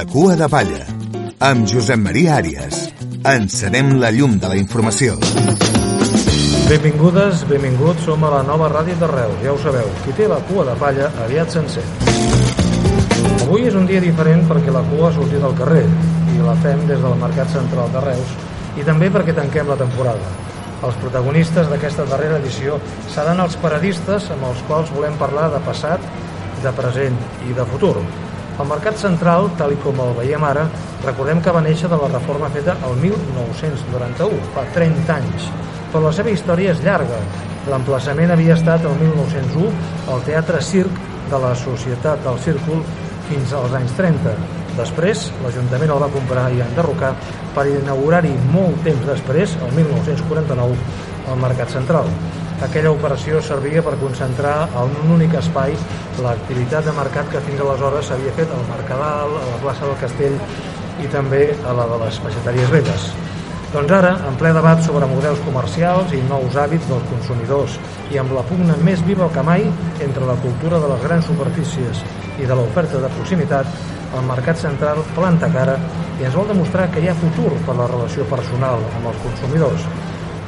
La cua de palla, amb Josep Maria Àrias. Encenem la llum de la informació. Benvingudes, benvinguts, som a la nova ràdio de Reus, ja ho sabeu. Qui té la cua de palla aviat s'encén. Avui és un dia diferent perquè la cua ha sortit al carrer i la fem des del Mercat Central de Reus i també perquè tanquem la temporada. Els protagonistes d'aquesta darrera edició seran els paradistes amb els quals volem parlar de passat, de present i de futur. El Mercat Central, tal com el veiem ara, recordem que va néixer de la reforma feta el 1991, fa 30 anys, però la seva història és llarga. L'emplaçament havia estat el 1901 al Teatre Circ de la Societat del Círcul fins als anys 30. Després, l'Ajuntament el va comprar i enderrocar per inaugurar-hi molt temps després, el 1949, el Mercat Central. Aquella operació servia per concentrar en un únic espai l'activitat de mercat que fins aleshores s'havia fet al Mercadal, a la plaça del Castell i també a la de les peixateries velles. Doncs ara, en ple debat sobre models comercials i nous hàbits dels consumidors i amb la pugna més viva que mai entre la cultura de les grans superfícies i de l'oferta de proximitat, el Mercat Central planta cara i ens vol demostrar que hi ha futur per la relació personal amb els consumidors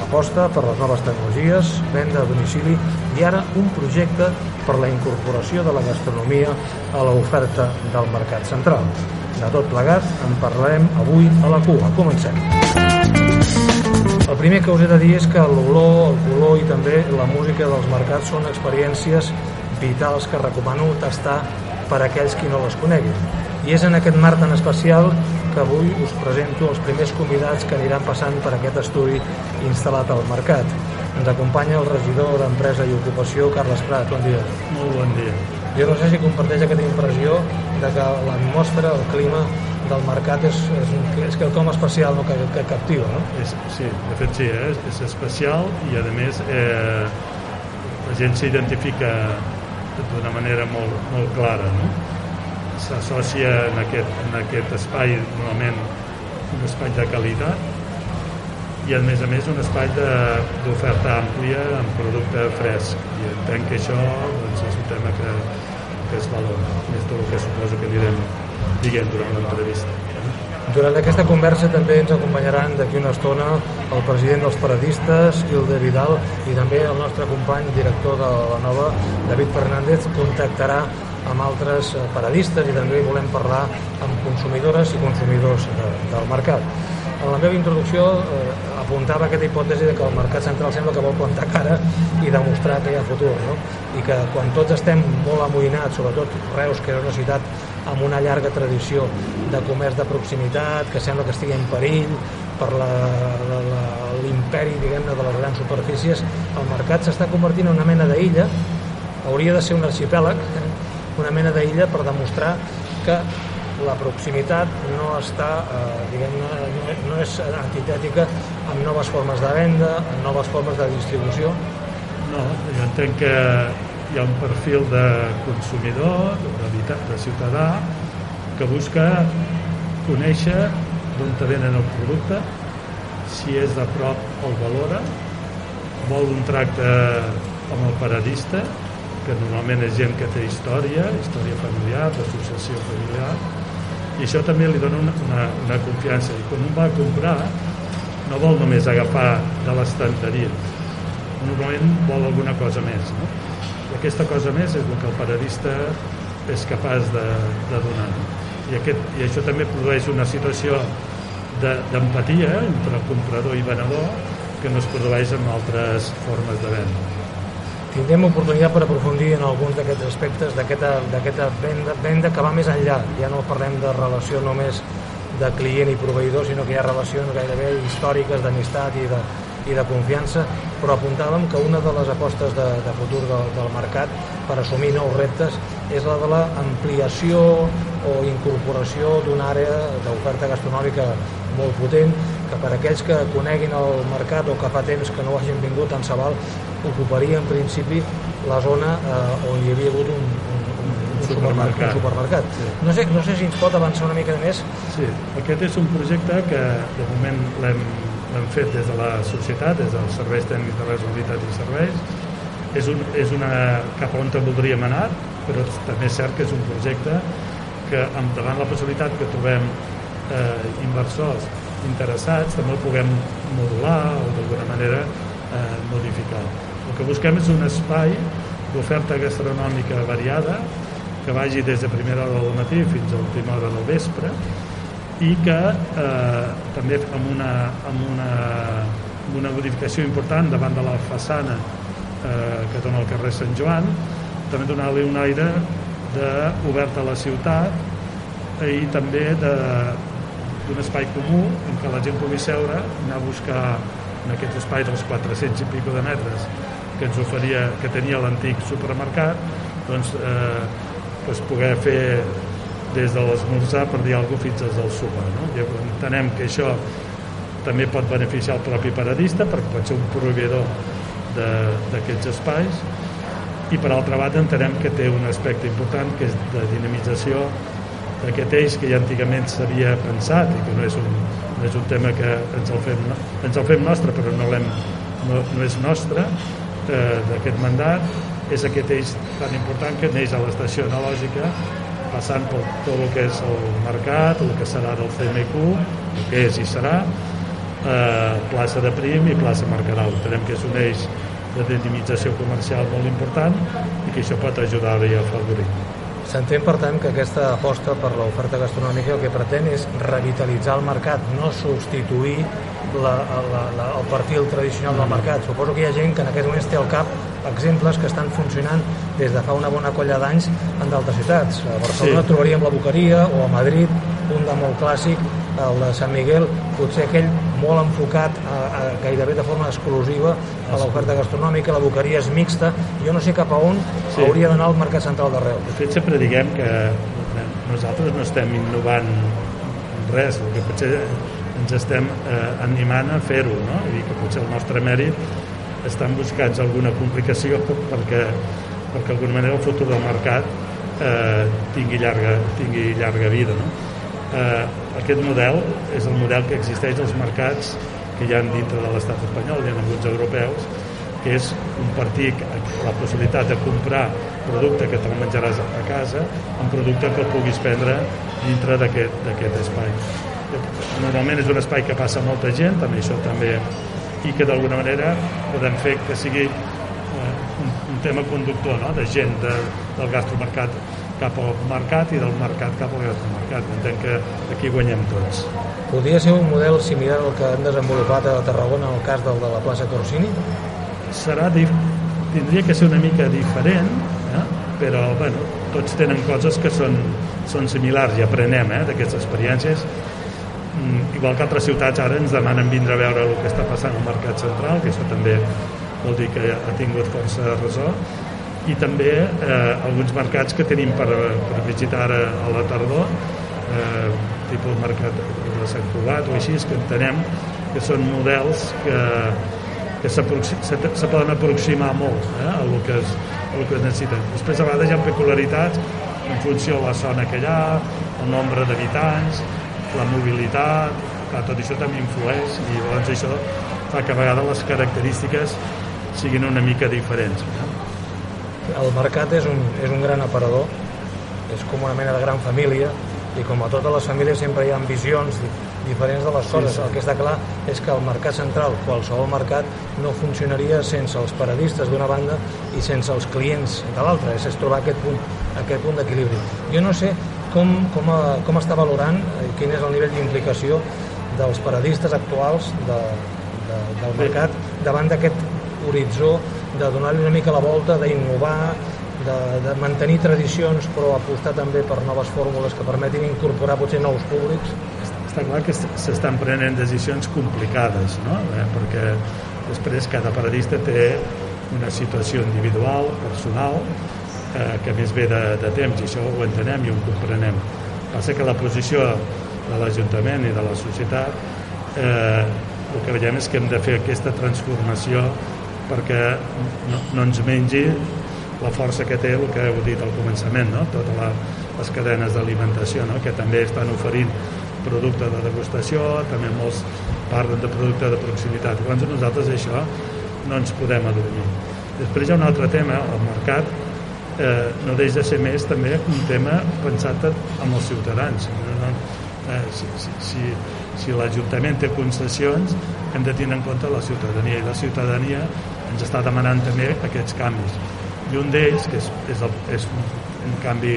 aposta per les noves tecnologies, venda a domicili i ara un projecte per la incorporació de la gastronomia a l'oferta del Mercat Central. De tot plegat en parlarem avui a la cua. Comencem. El primer que us he de dir és que l'olor, el color i també la música dels mercats són experiències vitals que recomano tastar per a aquells qui no les coneguin. I és en aquest marc tan especial que avui us presento els primers convidats que aniran passant per aquest estudi instal·lat al mercat. Ens acompanya el regidor d'Empresa i Ocupació, Carles Prat. Bon dia. Molt bon dia. Jo no sé si comparteix aquesta impressió de que l'atmosfera, el clima del mercat és, és, un, és quelcom especial no? que, que captiva, no? És, sí, de fet sí, eh? és especial i a més eh, la gent s'identifica d'una manera molt, molt clara, no? S'associa en, aquest, en aquest espai normalment un espai de qualitat i a més a més un espai d'oferta àmplia amb producte fresc. I entenc que això doncs, és un tema que, que es valora més del que suposo que anirem dient durant l'entrevista. Durant aquesta conversa també ens acompanyaran d'aquí una estona el president dels paradistes, Hilde Vidal, i també el nostre company, director de la nova, David Fernández, contactarà amb altres eh, paradistes i també volem parlar amb consumidores i consumidors de, del mercat. En la meva introducció eh, apuntava aquesta hipòtesi de que el mercat central sembla que vol plantar cara i demostrar que hi ha futur, no? i que quan tots estem molt amoïnats, sobretot Reus, que és una ciutat amb una llarga tradició de comerç de proximitat, que sembla que estigui en perill per l'imperi, diguem-ne, de les grans superfícies, el mercat s'està convertint en una mena d'illa, hauria de ser un arxipèlag, eh? Una mena d'illa per demostrar que la proximitat no està, eh, diguem-ne, no, és antitètica amb noves formes de venda, amb noves formes de distribució. No, jo entenc que hi ha un perfil de consumidor, de, ciutadà, que busca conèixer d'on venen el producte, si és de prop el valora, vol un tracte amb el paradista, que normalment és gent que té història, història familiar, d'associació familiar, i això també li dona una, una, una confiança. I quan un va a comprar, no vol només agafar de l'estanteria, normalment vol alguna cosa més. No? I aquesta cosa més és el que el paradista és capaç de, de donar. I, aquest, I això també produeix una situació d'empatia de, entre comprador i venedor que no es produeix en altres formes de venda. Tindrem oportunitat per aprofundir en alguns d'aquests aspectes d'aquesta venda, venda que va més enllà. Ja no parlem de relació només de client i proveïdor, sinó que hi ha relacions gairebé històriques d'amistat i de, i de confiança, però apuntàvem que una de les apostes de, de futur del, del mercat per assumir nous reptes és la de l'ampliació o incorporació d'una àrea d'oferta gastronòmica molt potent, que per aquells que coneguin el mercat o que fa temps que no hagin vingut en Sabal, ocuparia en principi la zona eh, on hi havia hagut un, un, un, un supermercat. Un supermercat. Sí. No, sé, no sé si ens pot avançar una mica més. Sí, aquest és un projecte que de moment l'hem fet des de la societat, des dels serveis tècnics de responsabilitat i serveis. És, un, és una cap on voldríem anar, però també és cert que és un projecte que davant la possibilitat que trobem eh, inversors interessats també el puguem modular o d'alguna manera eh, modificar. El que busquem és un espai d'oferta gastronòmica variada que vagi des de primera hora del matí fins a última hora del vespre i que eh, també amb una, amb, una, amb una modificació important davant de la façana eh, que dona al carrer Sant Joan també donar-li un aire d'obert a la ciutat i també d'un espai comú en què la gent pugui seure anar a buscar en aquest espai dels 400 i pico de metres que ens oferia, que tenia l'antic supermercat doncs eh, pues poder fer des de l'esmorzar per dir alguna cosa fins al sopar no? I entenem que això també pot beneficiar el propi paradista perquè pot ser un proveïdor d'aquests espais i per altra banda entenem que té un aspecte important que és de dinamització d'aquest eix que ja antigament s'havia pensat i que no és un, no és un tema que ens el fem, ens el fem nostre però no, no, no és nostre eh, d'aquest mandat és aquest eix tan important que neix a l'estació analògica passant per tot el que és el mercat, el que serà del CMQ, el que és i serà, eh, plaça de Prim i plaça Mercadal. Entenem que és un eix de dinamització comercial molt important i que això pot ajudar-hi a afavorir. S'entén, per tant, que aquesta aposta per l'oferta gastronòmica el que pretén és revitalitzar el mercat, no substituir la, la, la, el perfil tradicional del mercat. Suposo que hi ha gent que en aquest moments té al cap exemples que estan funcionant des de fa una bona colla d'anys en d'altres ciutats. A Barcelona sí. trobaríem la Boqueria o a Madrid un de molt clàssic, el de Sant Miguel, potser aquell molt enfocat a, a, gairebé de forma exclusiva a l'oferta gastronòmica, la boqueria és mixta, jo no sé cap a on sí. hauria d'anar el Mercat Central de Reus. De fet, sempre diguem que nosaltres no estem innovant res, el que potser ens estem eh, animant a fer-ho, no? I que potser el nostre mèrit estan buscant alguna complicació perquè, perquè d'alguna manera el futur del mercat eh, tingui, llarga, tingui llarga vida, no? eh, aquest model és el model que existeix als mercats que hi ha dintre de l'estat espanyol, hi ha alguns europeus, que és compartir la possibilitat de comprar producte que te'l menjaràs a casa amb producte que puguis prendre dintre d'aquest espai. Normalment és un espai que passa molta gent, també això també, i que d'alguna manera podem fer que sigui eh, un, un tema conductor no? de gent de, del gastromercat cap al mercat i del mercat cap al mercat. Entenc que aquí guanyem tots. Podria ser un model similar al que han desenvolupat a Tarragona en el cas del de la plaça Corsini? Serà tindria que ser una mica diferent, eh? però bueno, tots tenen coses que són, són similars i aprenem eh, d'aquestes experiències. Mm, igual que altres ciutats ara ens demanen vindre a veure el que està passant al mercat central, que això també vol dir que ha tingut força ressò, i també eh, alguns mercats que tenim per, per visitar ara a la tardor eh, tipus mercat de Sant Cugat o així, que entenem que són models que, que se, se poden aproximar molt eh, a, el que es, a el que es necessita. Després a vegades hi ha peculiaritats en funció de la zona que hi ha, el nombre d'habitants, la mobilitat, clar, tot això també influeix i llavors això fa que a vegades les característiques siguin una mica diferents. Eh? El mercat és un, és un gran aparador, és com una mena de gran família, i com a totes les famílies sempre hi ha visions diferents de les coses. Sí, sí. El que està clar és que el mercat central, qualsevol mercat, no funcionaria sense els paradistes d'una banda i sense els clients de l'altra. És, és trobar aquest punt, aquest punt d'equilibri. Jo no sé com, com, a, com està valorant, eh, quin és el nivell d'implicació dels paradistes actuals de, de, del mercat davant d'aquest horitzó de donar-li una mica la volta, d'innovar, de, de mantenir tradicions però apostar també per noves fórmules que permetin incorporar potser nous públics? Està clar que s'estan prenent decisions complicades, no? Eh, perquè després cada paradista té una situació individual, personal, eh, que més ve de, de temps, i això ho entenem i ho comprenem. Passa que la posició de l'Ajuntament i de la societat eh, el que veiem és que hem de fer aquesta transformació perquè no, no ens mengi la força que té el que heu dit al començament, no? totes la, les cadenes d'alimentació, no? que també estan oferint producte de degustació, també molts parlen de producte de proximitat. Llavors nosaltres això no ens podem adormir. Després hi ha un altre tema, el mercat eh, no deixa de ser més també un tema pensat amb els ciutadans. No, no, eh, si, si, si, si l'Ajuntament té concessions hem de tenir en compte la ciutadania i la ciutadania ens està demanant també aquests canvis i un d'ells, que és, és, el, és un, canvi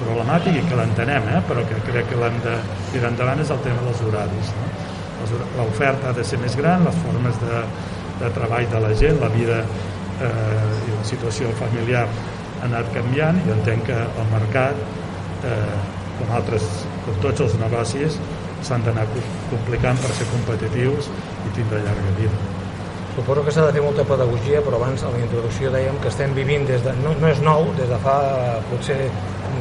problemàtic i que l'entenem, eh? però que crec que l'hem de tirar endavant és el tema dels horaris. No? L'oferta ha de ser més gran, les formes de, de treball de la gent, la vida eh, i la situació familiar ha anat canviant i entenc que el mercat, eh, com, altres, com tots els negocis, s'han d'anar complicant per ser competitius i tindre llarga vida. Suposo que s'ha de fer molta pedagogia, però abans a la introducció dèiem que estem vivint des de, no, no és nou, des de fa potser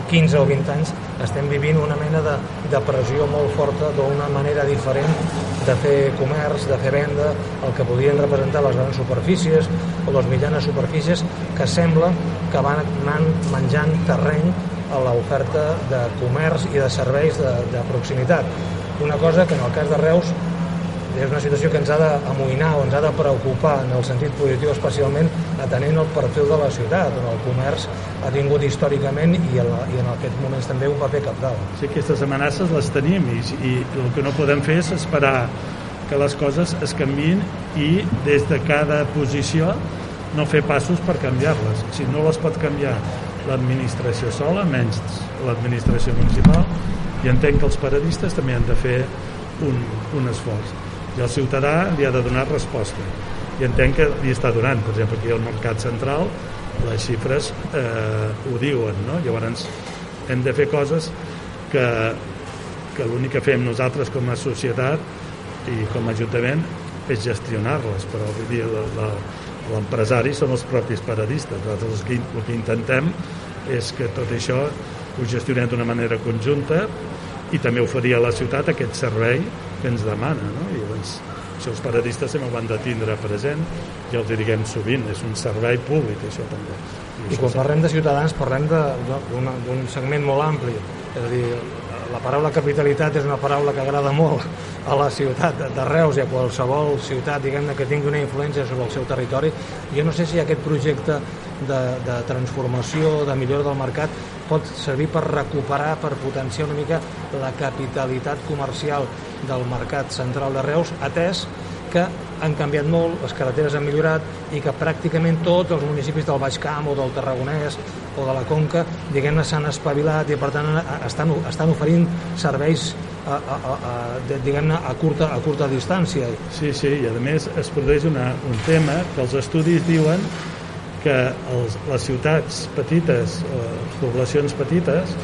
15 o 20 anys, estem vivint una mena de, de pressió molt forta d'una manera diferent de fer comerç, de fer venda, el que podien representar les grans superfícies o les mitjanes superfícies, que sembla que van anant menjant terreny a l'oferta de comerç i de serveis de, de proximitat. Una cosa que en el cas de Reus és una situació que ens ha d'amoïnar o ens ha de preocupar en el sentit positiu especialment atenent el perfil de la ciutat on el comerç ha tingut històricament i, el, i en aquests moments també un paper capdalt. Sí, aquestes amenaces les tenim i, i el que no podem fer és esperar que les coses es canvin i des de cada posició no fer passos per canviar-les. Si no les pot canviar l'administració sola, menys l'administració municipal, i entenc que els paradistes també han de fer un, un esforç i el ciutadà li ha de donar resposta i entenc que li està donant per exemple aquí al Mercat Central les xifres eh, ho diuen no? llavors hem de fer coses que, que l'únic que fem nosaltres com a societat i com a ajuntament és gestionar-les però vull dir l'empresari són els propis paradistes nosaltres el que, el que intentem és que tot això ho gestionem d'una manera conjunta i també oferir a la ciutat aquest servei que ens demana. No? I llavors, això els paradistes sempre ho han de tindre present, i els diguem sovint, és un servei públic, això també. I, I quan parlem de ciutadans parlem d'un segment molt ampli, és a dir, la paraula capitalitat és una paraula que agrada molt a la ciutat de Reus i a qualsevol ciutat diguem-ne que tingui una influència sobre el seu territori. Jo no sé si aquest projecte de, de transformació, de millora del mercat pot servir per recuperar, per potenciar una mica la capitalitat comercial del mercat central de Reus, atès que han canviat molt, les carreteres han millorat i que pràcticament tots els municipis del Baix Camp o del Tarragonès o de la Conca, diguem-ne, s'han espavilat i per tant estan, estan oferint serveis a, a, a, diguem-ne a curta, a curta distància. Sí, sí, i a més es produeix una, un tema que els estudis diuen que els, les ciutats petites, eh, poblacions petites,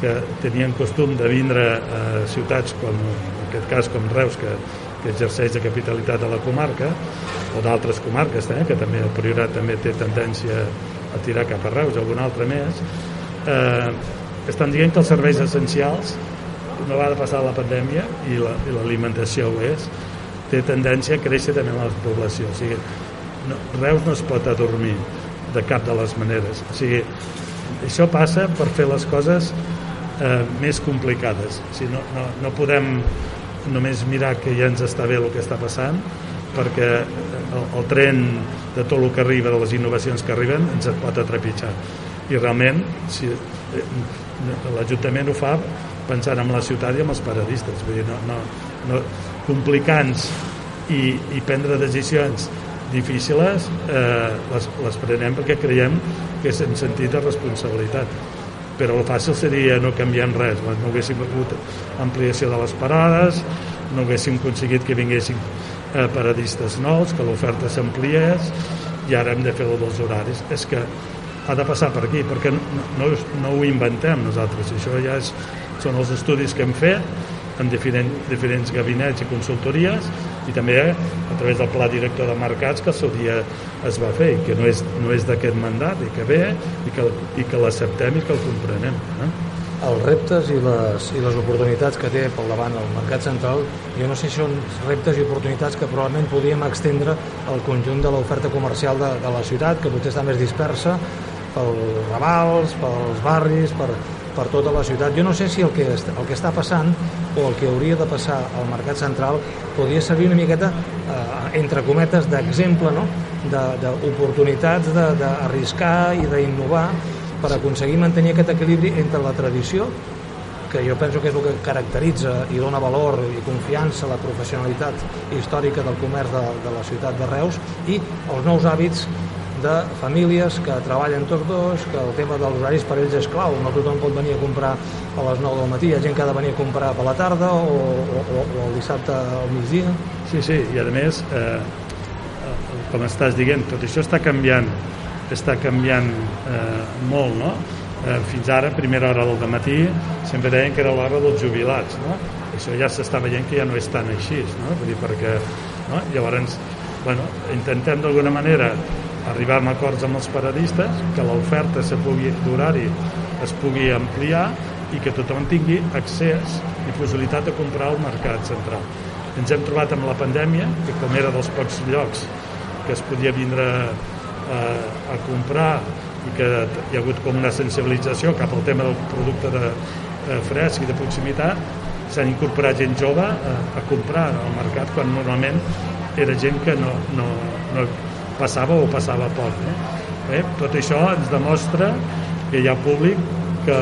que tenien costum de vindre a ciutats com, en aquest cas com Reus, que, que exerceix de capitalitat de la comarca, o d'altres comarques també, que també el Priorat també té tendència a tirar cap a Reus, algun altre més, eh, estan dient que els serveis essencials, no va de passar la pandèmia i l'alimentació la, ho és, té tendència a créixer també en la població. O sigui, no, Reus no es pot adormir de cap de les maneres. O sigui, això passa per fer les coses eh, més complicades. O sigui, no, no, no podem només mirar que ja ens està bé el que està passant, perquè el, el tren de tot el que arriba, de les innovacions que arriben, ens et pot atrepitjar. I realment, si, eh, l'Ajuntament ho fa pensant en la ciutat i en els paradistes, vull dir, no, no, no complicants i, i prendre decisions difícils eh, les, les prenem perquè creiem que és en sentit de responsabilitat. Però el fàcil seria no canviar res no haguéssim hagut ampliació de les parades no haguéssim aconseguit que vinguessin eh, paradistes nous que l'oferta s'ampliés i ara hem de fer el dels horaris. És que ha de passar per aquí perquè no, no, no ho inventem nosaltres. Això ja és, són els estudis que hem fet en diferent, diferents gabinets i consultories i també a través del pla director de mercats que al seu dia es va fer i que no és, no és d'aquest mandat i que ve i que, i que l'acceptem i que el comprenem eh? els reptes i les, i les oportunitats que té pel davant el mercat central, jo no sé si són reptes i oportunitats que probablement podríem extendre al conjunt de l'oferta comercial de, de la ciutat, que potser està més dispersa pels ravals, pels barris, per, per tota la ciutat. Jo no sé si el que, el que està passant o el que hauria de passar al mercat central podria servir una miqueta, eh, entre cometes, d'exemple no? d'oportunitats d'arriscar i d'innovar per aconseguir mantenir aquest equilibri entre la tradició que jo penso que és el que caracteritza i dona valor i confiança a la professionalitat històrica del comerç de, de la ciutat de Reus i els nous hàbits de famílies que treballen tots dos, que el tema dels horaris per ells és clau, no tothom pot venir a comprar a les 9 del matí, hi ha gent que ha de venir a comprar per la tarda o, o, o el dissabte al migdia. Sí, sí, i a més, eh, com estàs dient, tot això està canviant, està canviant eh, molt, no? eh, fins ara, primera hora del matí, sempre deien que era l'hora dels jubilats, no? Això ja s'està veient que ja no és tan així, no? Vull dir, perquè, no? Llavors, bueno, intentem d'alguna manera arribar a acords amb els paradistes, que l'oferta d'horari es pugui ampliar i que tothom tingui accés i possibilitat de comprar al mercat central. Ens hem trobat amb la pandèmia, que com era dels pocs llocs que es podia vindre eh, a comprar i que hi ha hagut com una sensibilització cap al tema del producte de, eh, fresc i de proximitat s'han incorporat gent jove a, a comprar al mercat quan normalment era gent que no, no, no passava o passava poc no? eh? tot això ens demostra que hi ha públic que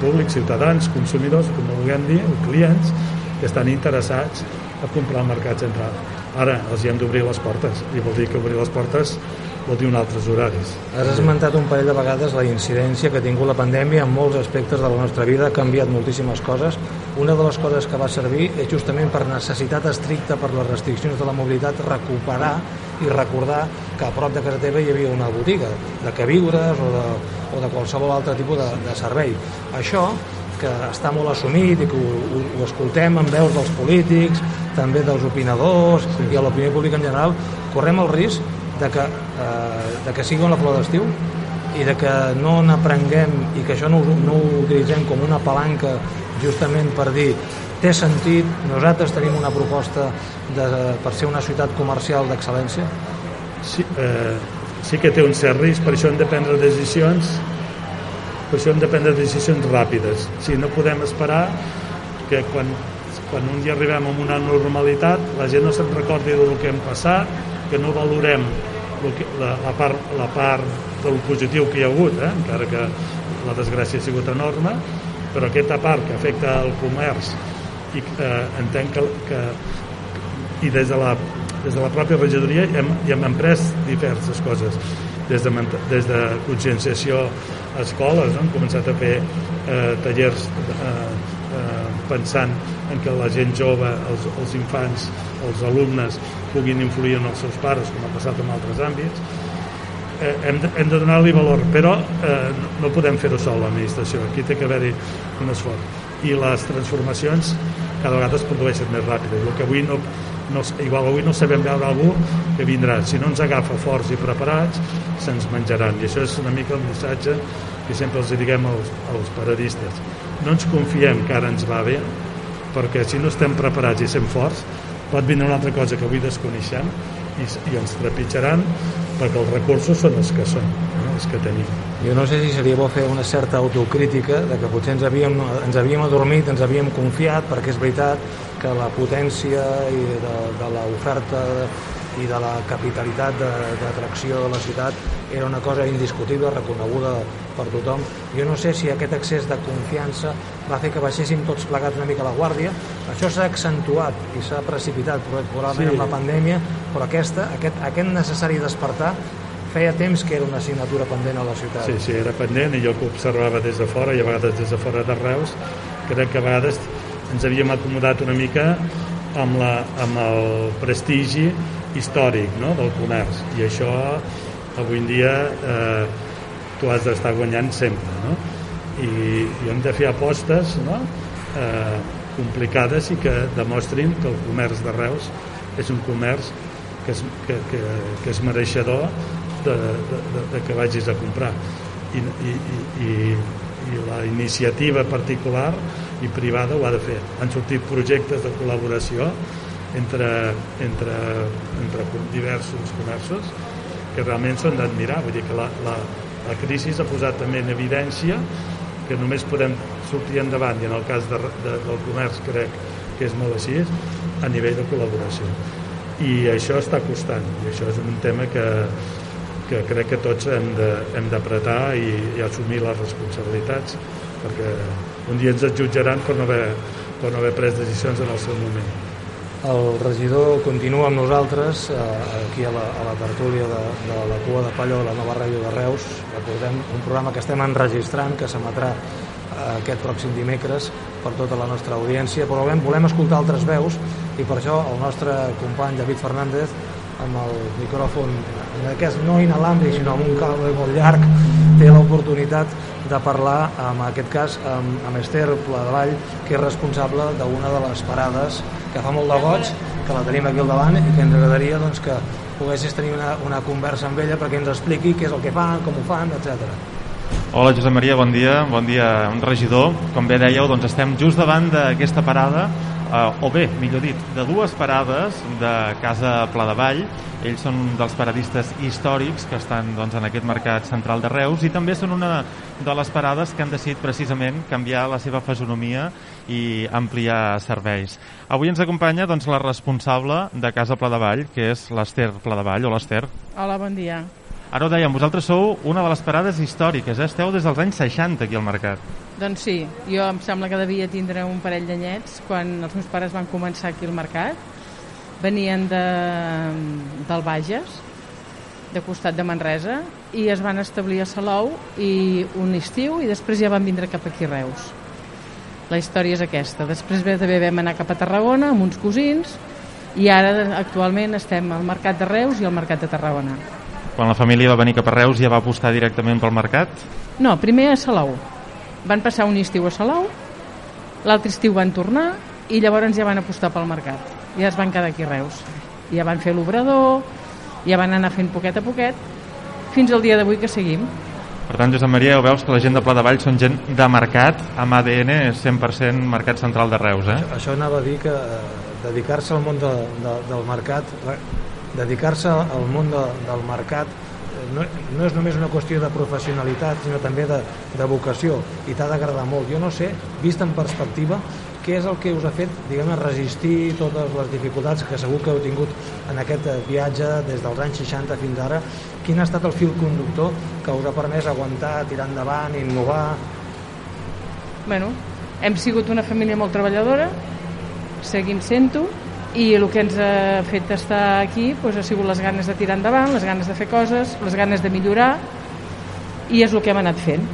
públic, ciutadans, consumidors com ho vulguem dir, clients que estan interessats a comprar al mercat central ara els hi hem d'obrir les portes i vol dir que obrir les portes vol dir un altres horaris. Has esmentat un parell de vegades la incidència que ha tingut la pandèmia en molts aspectes de la nostra vida, ha canviat moltíssimes coses. Una de les coses que va servir és justament per necessitat estricta per les restriccions de la mobilitat recuperar i recordar que a prop de casa teva hi havia una botiga de queviures o de, o de qualsevol altre tipus de, de servei. Això que està molt assumit i que ho, ho, ho escoltem en veus dels polítics, també dels opinadors sí. i a l'opinió pública en general, correm el risc de que, eh, de que sigui una flor d'estiu i de que no n'aprenguem i que això no, no ho utilitzem com una palanca justament per dir té sentit, nosaltres tenim una proposta de, per ser una ciutat comercial d'excel·lència? Sí, eh, sí que té un cert risc, per això hem de prendre decisions per això hem de prendre decisions ràpides. O sigui, no podem esperar que quan, quan un dia arribem a una normalitat la gent no se'n recordi del que hem passat que no valorem la, la, part, la part del positiu que hi ha hagut, eh? encara que la desgràcia ha sigut enorme, però aquesta part que afecta el comerç i eh, entenc que, que i des de la, des de la pròpia regidoria hem, hi hem emprès diverses coses des de, des de conscienciació a escoles, no? hem començat a fer eh, tallers eh, eh, pensant en què la gent jove, els, els infants, els alumnes puguin influir en els seus pares, com ha passat en altres àmbits, hem de, hem de donar-li valor, però eh, no podem fer-ho sol l'administració, aquí té que haver-hi un esforç. I les transformacions cada vegada es produeixen més ràpides. El que avui no, no, igual avui no sabem veure algú que vindrà. Si no ens agafa forts i preparats, se'ns menjaran. I això és una mica el missatge que sempre els diguem als, als paradistes. No ens confiem que ara ens va bé, perquè si no estem preparats i sem forts, pot vindre una altra cosa que avui desconeixem i, i ens trepitjaran perquè els recursos són els que són, no? els que tenim. Jo no sé si seria bo fer una certa autocrítica de que potser ens havíem, ens havíem adormit, ens havíem confiat, perquè és veritat que la potència i de, de l'oferta i de la capitalitat d'atracció de, de la ciutat era una cosa indiscutible, reconeguda per tothom. Jo no sé si aquest excés de confiança va fer que baixéssim tots plegats una mica la guàrdia. Això s'ha accentuat i s'ha precipitat probablement sí. amb la pandèmia, però aquesta, aquest, aquest necessari despertar feia temps que era una assignatura pendent a la ciutat. Sí, sí, era pendent i jo que observava des de fora i a vegades des de fora de Reus, crec que a vegades ens havíem acomodat una mica amb, la, amb el prestigi històric no? del comerç i això avui en dia eh, tu has d'estar guanyant sempre no? I, i hem de fer apostes no? eh, complicades i que demostrin que el comerç de Reus és un comerç que és, que, que, que és mereixedor de, de, de, de que vagis a comprar i, i, i, i la iniciativa particular i privada ho ha de fer. Han sortit projectes de col·laboració entre, entre, entre diversos comerços que realment són d'admirar. Vull dir que la, la, la crisi ha posat també en evidència que només podem sortir endavant, i en el cas de, de, del comerç crec que és molt així, a nivell de col·laboració. I això està costant, i això és un tema que, que crec que tots hem d'apretar i, i assumir les responsabilitats perquè un dia ens jutjaran per no haver, per no haver pres decisions en el seu moment. El regidor continua amb nosaltres eh, aquí a la, a la tertúlia de, de la cua de palla de la nova ràdio de Reus. Recordem un programa que estem enregistrant, que s'emetrà eh, aquest pròxim dimecres per tota la nostra audiència, però volem, volem escoltar altres veus i per això el nostre company David Fernández amb el micròfon en aquest no inalàmbric sinó amb un cable molt llarg té l'oportunitat de parlar en aquest cas amb, amb Esther Pladevall que és responsable d'una de les parades que fa molt de goig que la tenim aquí al davant i que ens agradaria doncs, que poguessis tenir una, una conversa amb ella perquè ens expliqui què és el que fan, com ho fan, etc. Hola Josep Maria, bon dia, bon dia un regidor. Com bé dèieu, doncs estem just davant d'aquesta parada eh, o bé, millor dit, de dues parades de Casa Pla de Vall. Ells són dels paradistes històrics que estan doncs, en aquest mercat central de Reus i també són una de les parades que han decidit precisament canviar la seva fesonomia i ampliar serveis. Avui ens acompanya doncs, la responsable de Casa Pla de Vall, que és l'Ester Pla de Vall. Hola, Esther. Hola, bon dia. Ara ho dèiem, vosaltres sou una de les parades històriques, eh? esteu des dels anys 60 aquí al mercat. Doncs sí, jo em sembla que devia tindre un parell d'anyets quan els meus pares van començar aquí al mercat. Venien de, del Bages, de costat de Manresa, i es van establir a Salou i un estiu i després ja van vindre cap aquí a Reus. La història és aquesta. Després també vam anar cap a Tarragona amb uns cosins i ara actualment estem al Mercat de Reus i al Mercat de Tarragona. Quan la família va venir cap a Reus ja va apostar directament pel mercat? No, primer a Salou. Van passar un estiu a Salou, l'altre estiu van tornar i llavors ja van apostar pel mercat. Ja es van quedar aquí a Reus. Ja van fer l'obrador, ja van anar fent poquet a poquet, fins al dia d'avui que seguim. Per tant, Josep Maria, veus que la gent de Pla de Vall són gent de mercat, amb ADN 100% mercat central de Reus, eh? Això, això anava a dir que eh, dedicar-se al món de, de, del mercat dedicar-se al món de, del mercat no, no és només una qüestió de professionalitat, sinó també de, de vocació, i t'ha d'agradar molt. Jo no sé, vist en perspectiva, què és el que us ha fet, diguem resistir totes les dificultats que segur que heu tingut en aquest eh, viatge des dels anys 60 fins ara? Quin ha estat el fil conductor que us ha permès aguantar, tirar endavant, innovar? Bueno, hem sigut una família molt treballadora, seguim sent-ho, i el que ens ha fet estar aquí doncs, ha sigut les ganes de tirar endavant, les ganes de fer coses, les ganes de millorar i és el que hem anat fent.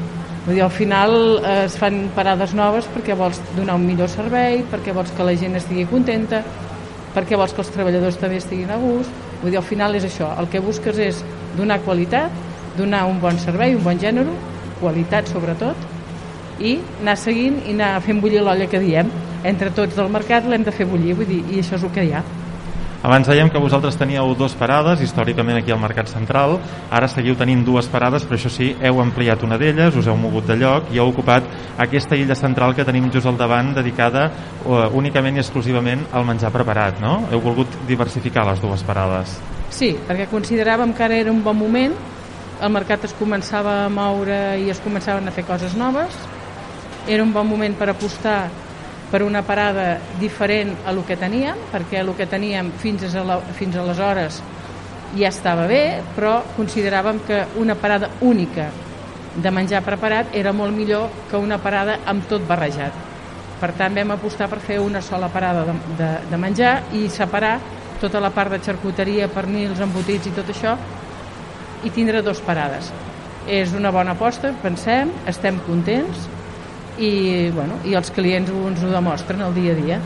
Vull dir, al final eh, es fan parades noves perquè vols donar un millor servei, perquè vols que la gent estigui contenta, perquè vols que els treballadors també estiguin a gust. Vull dir, al final és això, el que busques és donar qualitat, donar un bon servei, un bon gènere, qualitat sobretot, i anar seguint i anar fent bullir l'olla que diem entre tots del mercat l'hem de fer bullir, vull dir, i això és el que hi ha. Abans dèiem que vosaltres teníeu dues parades, històricament aquí al Mercat Central, ara seguiu tenint dues parades, però això sí, heu ampliat una d'elles, us heu mogut de lloc i heu ocupat aquesta illa central que tenim just al davant, dedicada uh, únicament i exclusivament al menjar preparat, no? Heu volgut diversificar les dues parades. Sí, perquè consideràvem que ara era un bon moment, el mercat es començava a moure i es començaven a fer coses noves, era un bon moment per apostar per una parada diferent a lo que teníem, perquè el que teníem fins, a la, fins aleshores ja estava bé, però consideràvem que una parada única de menjar preparat era molt millor que una parada amb tot barrejat. Per tant, vam apostar per fer una sola parada de, de, de menjar i separar tota la part de xarcuteria, pernils, embotits i tot això i tindre dues parades. És una bona aposta, pensem, estem contents, i, bueno, i els clients ens ho demostren el dia a dia.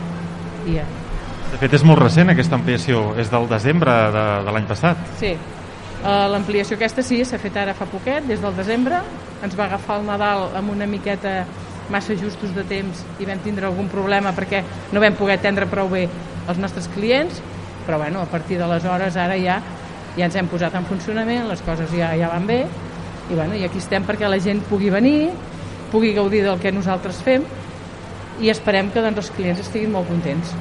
I ja. De fet, és molt recent aquesta ampliació, és del desembre de, de l'any passat. Sí, uh, l'ampliació aquesta sí, s'ha fet ara fa poquet, des del desembre, ens va agafar el Nadal amb una miqueta massa justos de temps i vam tindre algun problema perquè no vam poder atendre prou bé els nostres clients, però bueno, a partir d'aleshores ara ja ja ens hem posat en funcionament, les coses ja, ja van bé i, bueno, i aquí estem perquè la gent pugui venir, pugui gaudir del que nosaltres fem i esperem que doncs, els clients estiguin molt contents.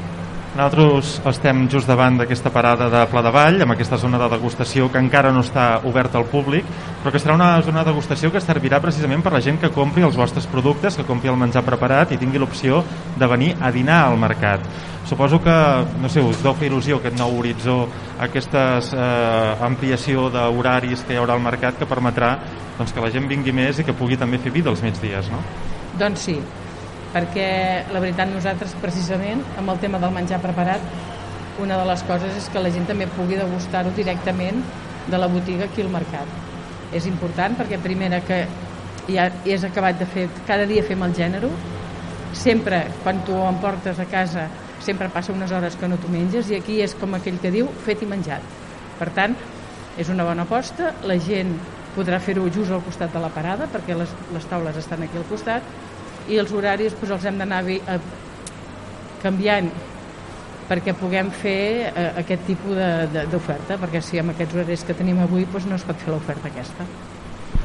Nosaltres estem just davant d'aquesta parada de Pla de Vall, amb aquesta zona de degustació que encara no està oberta al públic, però que serà una zona de degustació que servirà precisament per la gent que compri els vostres productes, que compri el menjar preparat i tingui l'opció de venir a dinar al mercat. Suposo que, no sé, us deu fer il·lusió aquest nou horitzó, aquesta eh, ampliació d'horaris que hi haurà al mercat que permetrà doncs, que la gent vingui més i que pugui també fer vida els migdies, no? Doncs sí, perquè la veritat nosaltres precisament amb el tema del menjar preparat una de les coses és que la gent també pugui degustar-ho directament de la botiga aquí al mercat. És important perquè primera que ja és acabat de fer, cada dia fem el gènere, sempre quan tu ho emportes a casa sempre passa unes hores que no t'ho menges i aquí és com aquell que diu fet i menjat. Per tant, és una bona aposta, la gent podrà fer-ho just al costat de la parada perquè les, les taules estan aquí al costat i els horaris doncs, els hem d'anar eh, canviant perquè puguem fer eh, aquest tipus d'oferta, perquè si amb aquests horaris que tenim avui doncs no es pot fer l'oferta aquesta.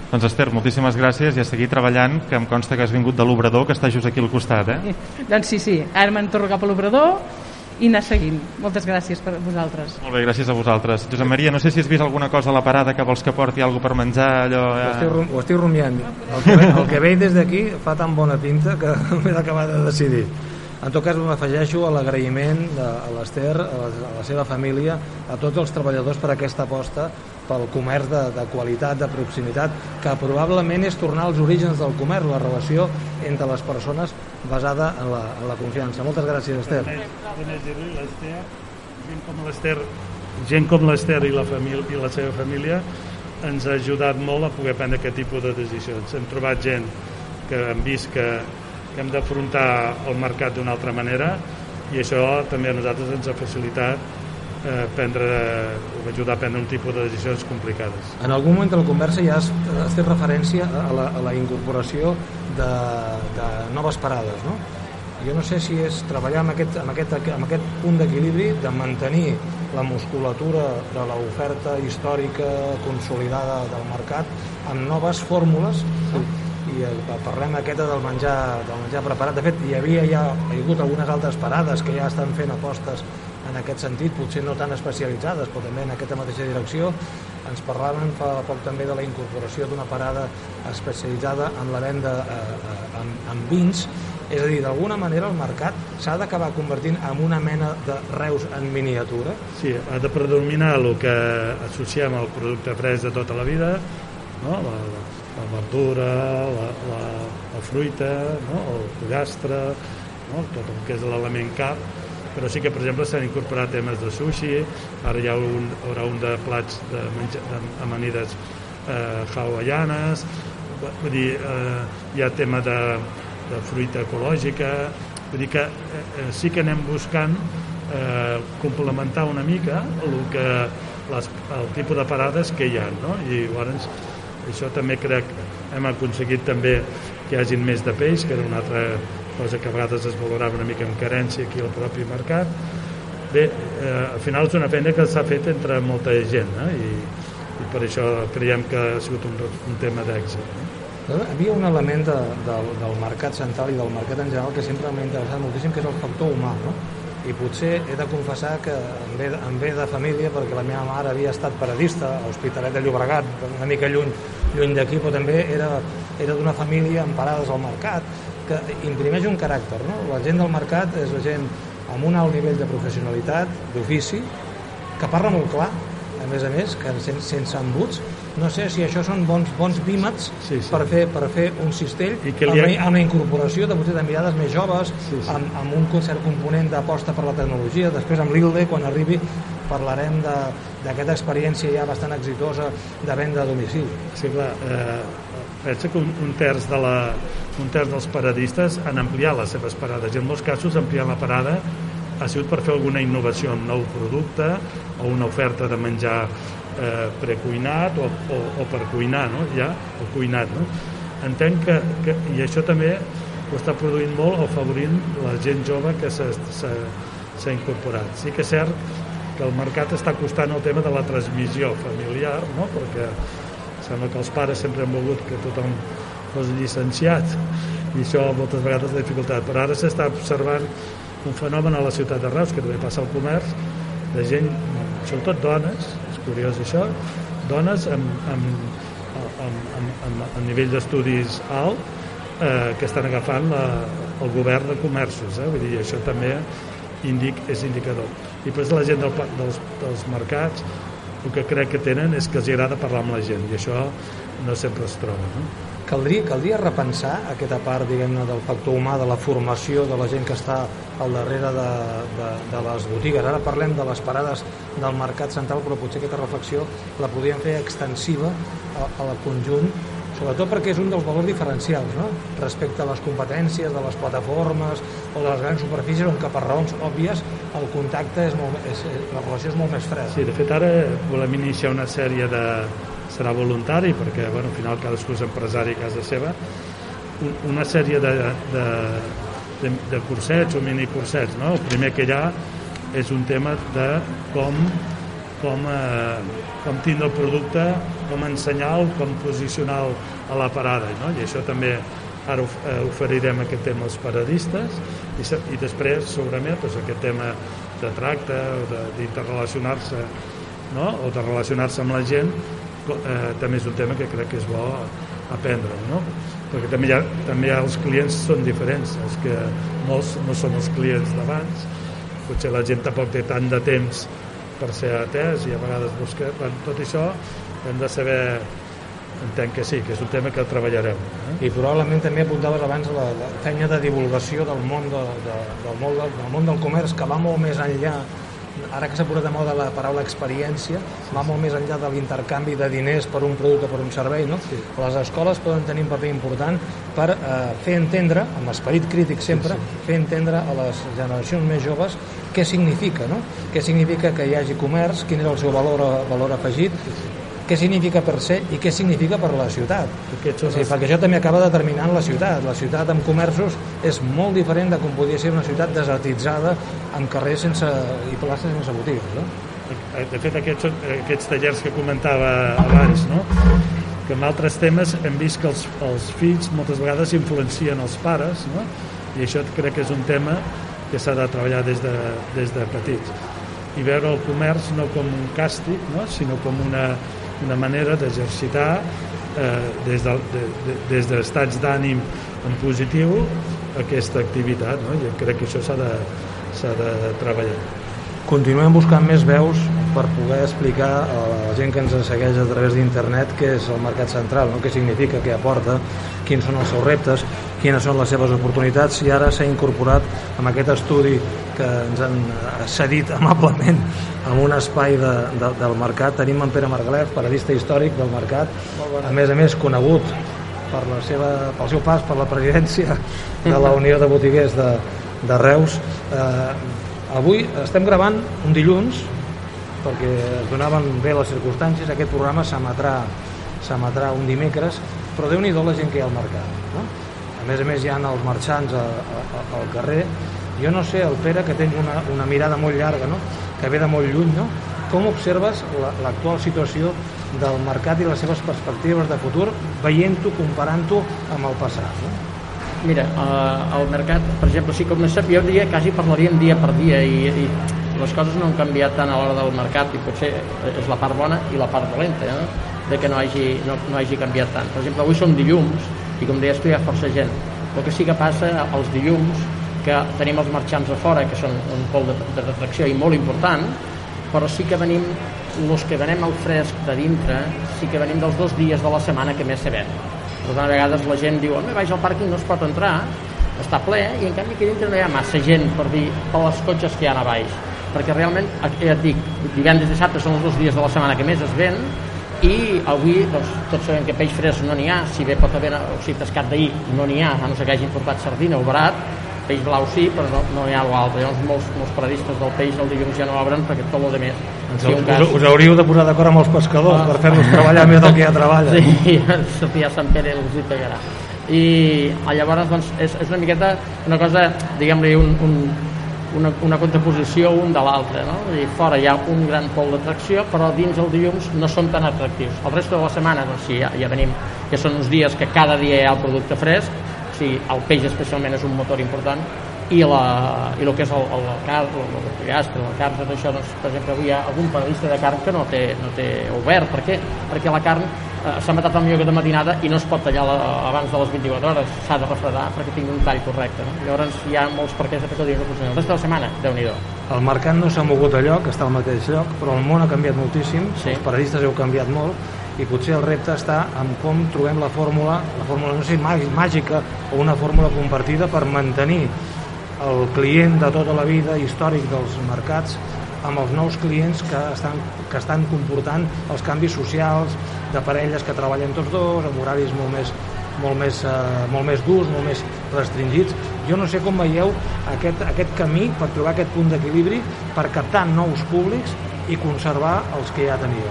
Doncs Esther, moltíssimes gràcies i a seguir treballant, que em consta que has vingut de l'Obrador, que està just aquí al costat, eh? doncs sí, sí, ara me'n torno cap a l'Obrador i anar seguint. Moltes gràcies per vosaltres. Molt bé, gràcies a vosaltres. Josep Maria, no sé si has vist alguna cosa a la parada que vols que porti alguna per menjar, allò... Eh... Ho, estic, ho estic rumiant. El que, ve, el que veig des d'aquí fa tan bona pinta que m'he d'acabar de decidir. En tot cas, m'afegeixo a l'agraïment a l'Ester, a, a la seva família, a tots els treballadors per aquesta aposta pel comerç de, de qualitat, de proximitat, que probablement és tornar als orígens del comerç, la relació entre les persones basada en la, en la confiança. Moltes gràcies, Esther. gent com l'Ester gent com l'Ester i, la família, i la seva família ens ha ajudat molt a poder prendre aquest tipus de decisions. Hem trobat gent que hem vist que, que hem d'afrontar el mercat d'una altra manera i això també a nosaltres ens ha facilitat eh, prendre, ajudar a prendre un tipus de decisions complicades. En algun moment de la conversa ja has, has fet referència a la, a la incorporació de, de noves parades, no? Jo no sé si és treballar amb aquest, amb aquest, amb aquest punt d'equilibri de mantenir la musculatura de l'oferta històrica consolidada del mercat amb noves fórmules no? I parlem aquesta del menjar, del menjar preparat. De fet, hi havia ja hi ha hagut algunes altres parades que ja estan fent apostes en aquest sentit, potser no tan especialitzades, però també en aquesta mateixa direcció. Ens parlaven fa poc també de la incorporació d'una parada especialitzada en la venda eh, eh en vins, és a dir, d'alguna manera el mercat s'ha d'acabar convertint en una mena de reus en miniatura? Sí, ha de predominar el que associem al producte fresc de tota la vida, no? la, la, la verdura, la, la, la fruita, no? el pollastre, no? tot el que és l'element cap, però sí que, per exemple, s'han incorporat temes de sushi, ara hi ha un, haurà un de plats de menja, d'amanides eh, hawaianes, vull dir, eh, hi ha tema de, de fruita ecològica, vull dir que eh, eh, sí que anem buscant eh, complementar una mica el, que, les, el tipus de parades que hi ha, no? i llavors això també crec hem aconseguit també que hi hagin més de peix, que era una altra cosa que a vegades es valorava una mica amb carència aquí al propi mercat. Bé, eh, al final és una feina que s'ha fet entre molta gent eh? I, i per això creiem que ha sigut un, un tema d'èxit. Eh? Havia un element de, de, del mercat central i del mercat en general que sempre m'ha interessat moltíssim, que és el factor humà, no? I potser he de confessar que em ve, em ve de família perquè la meva mare havia estat paradista a Hospitalet de Llobregat, una mica lluny, lluny d'aquí, però també era, era d'una família amb parades al mercat que imprimeix un caràcter. No? La gent del mercat és la gent amb un alt nivell de professionalitat, d'ofici, que parla molt clar, a més a més, que sense, sense embuts. No sé si això són bons, bons bímets sí, sí. Per, fer, per fer un cistell I que li ha... amb, amb la incorporació de, potser, de mirades més joves, sí, sí. Amb, amb un cert component d'aposta per la tecnologia. Després amb l'ILDE, quan arribi, parlarem d'aquesta experiència ja bastant exitosa de venda a domicili. Sí, clar. Eh, pensa que un, un terç de la, un terç dels paradistes han ampliat les seves parades i en molts casos ampliar la parada ha sigut per fer alguna innovació, un nou producte o una oferta de menjar eh, precuinat o, o, o per cuinar, no? ja, o cuinat. No? Entenc que, que, i això també ho està produint molt o favorint la gent jove que s'ha incorporat. Sí que és cert que el mercat està costant el tema de la transmissió familiar, no? perquè sembla que els pares sempre han volgut que tothom fos llicenciat i això moltes vegades és dificultat però ara s'està observant un fenomen a la ciutat de Reus, que també passa al comerç, de gent, sobretot dones, curiós això, dones amb, amb, amb, amb, amb, amb nivell d'estudis alt, eh, que estan agafant la, el govern de comerços, eh? vull dir, això també indic, és indicador. I després la gent del, dels, dels mercats, el que crec que tenen és que els agrada parlar amb la gent, i això no sempre es troba. No? Caldria, caldria repensar aquesta part diguem-ne del factor humà, de la formació de la gent que està al darrere de, de, de les botigues. Ara parlem de les parades del mercat central, però potser aquesta reflexió la podríem fer extensiva al conjunt sobretot perquè és un dels valors diferencials no? respecte a les competències de les plataformes o les grans superfícies on que per raons òbvies el contacte és molt, és, la relació és molt més freda. Sí, de fet ara volem iniciar una sèrie de, serà voluntari perquè bueno, al final cadascú és empresari a casa seva una sèrie de, de, de, de cursets o minicursets no? el primer que hi ha és un tema de com com, eh, com tindre el producte com ensenyar-lo, com posicionar-lo a la parada no? i això també ara eh, oferirem aquest tema als paradistes i, i després segurament doncs, aquest tema de tracte o d'interrelacionar-se no? o de relacionar-se amb la gent eh, també és un tema que crec que és bo aprendre, no? perquè també hi, ha, també els clients són diferents, els que molts no són els clients d'abans, potser la gent tampoc té tant de temps per ser atès i a vegades busca, bueno, tot això hem de saber entenc que sí, que és un tema que treballarem. Eh? I probablement també apuntaves abans la, la feina de divulgació del món, de, de, del, món del, del món del comerç que va molt més enllà ara que s'ha posat de moda la paraula experiència, va molt més enllà de l'intercanvi de diners per un producte, per un servei, no? Sí. Les escoles poden tenir un paper important per eh, fer entendre, amb esperit crític sempre, sí, sí. fer entendre a les generacions més joves què significa, no? Què significa que hi hagi comerç, quin és el seu valor, valor afegit, què significa per ser i què significa per la ciutat. O sigui, perquè això també acaba determinant la ciutat. La ciutat amb comerços és molt diferent de com podria ser una ciutat desertitzada amb carrers sense, i places sense botigues. No? De fet, aquests, aquests tallers que comentava abans, no? que en altres temes hem vist que els, els fills moltes vegades influencien els pares, no? i això crec que és un tema que s'ha de treballar des de, des de petits i veure el comerç no com un càstig, no? sinó com una, una manera d'exercitar eh, des, de, de, de, d'ànim en positiu aquesta activitat no? i crec que això s'ha de, s'ha de treballar. Continuem buscant més veus per poder explicar a la gent que ens segueix a través d'internet què és el mercat central, no? què significa, què aporta, quins són els seus reptes, quines són les seves oportunitats i ara s'ha incorporat amb aquest estudi que ens han cedit amablement en un espai de, de, del mercat. Tenim en Pere Margalef, paradista històric del mercat, a més a més conegut per la seva, pel seu pas per la presidència de la Unió de Botiguers de, de Reus. Eh, avui estem gravant un dilluns perquè es donaven bé les circumstàncies. Aquest programa s'emetrà s'emetrà un dimecres, però déu nhi la gent que hi ha al mercat. A més a més hi ha els marxants a, a, al carrer. Jo no sé, el Pere, que tens una, una mirada molt llarga, no? que ve de molt lluny, no? com observes l'actual la, situació del mercat i les seves perspectives de futur veient-ho, comparant-ho amb el passat? No? Mira, eh, el mercat, per exemple, sí, com sap, jo diria quasi parlaríem dia per dia i, i les coses no han canviat tant a l'hora del mercat i potser és la part bona i la part dolenta eh? de que no hagi, no, no hagi canviat tant. Per exemple, avui som dilluns i com deies tu hi ha força gent. El que sí que passa els dilluns que tenim els marxants a fora, que són un pol de, de retracció i molt important, però sí que venim, els que venem al fresc de dintre, sí que venim dels dos dies de la setmana que més se ven. Per tant, a vegades la gent diu, home, vaig al pàrquing, no es pot entrar, està ple, i en canvi aquí dintre no hi ha massa gent per dir, per les cotxes que hi ha a baix. Perquè realment, ja et dic, divendres i dissabte són els dos dies de la setmana que més es ven, i avui doncs, tots sabem que peix fresc no n'hi ha, si bé pot haver o sigui, pescat d'ahir no n'hi ha, a no ser que hagin portat sardina o barat, peix blau sí, però no, no hi ha l'altre. Llavors molts, molts paradistes del peix el dilluns ja no obren perquè tot el de més. Si us, cas... us hauríeu de posar d'acord amb els pescadors ah. per fer-los treballar més del que ja treballen. Sí, Sofia Sant Pere els hi pegarà. I llavors doncs, és, és una miqueta una cosa, diguem-li, un, un, una, una contraposició un de l'altre no? I fora hi ha un gran pol d'atracció però dins el dilluns no són tan atractius el resto de la setmana doncs sí, ja, ja venim que són uns dies que cada dia hi ha el producte fresc o sigui, el peix especialment és un motor important i, la, i el que és el, el, el car, el, el pollastre, el carn, tot això, doncs, per exemple, avui hi ha algun periodista de carn que no té, no té obert. Per què? Perquè la carn s'ha matat el millor de matinada i no es pot tallar la, abans de les 24 hores, s'ha de refredar perquè tingui un tall correcte. No? Llavors hi ha molts perquès de que diuen que El resta de la setmana, déu nhi El mercat no s'ha mogut a lloc, està al mateix lloc, però el món ha canviat moltíssim, sí. els periodistes heu canviat molt, i potser el repte està en com trobem la fórmula, la fórmula no sé, màgica o una fórmula compartida per mantenir el client de tota la vida històric dels mercats amb els nous clients que estan, que estan comportant els canvis socials de parelles que treballen tots dos amb horaris molt més, molt més, eh, molt més durs, molt més restringits. Jo no sé com veieu aquest, aquest camí per trobar aquest punt d'equilibri per captar nous públics i conservar els que ja teníeu.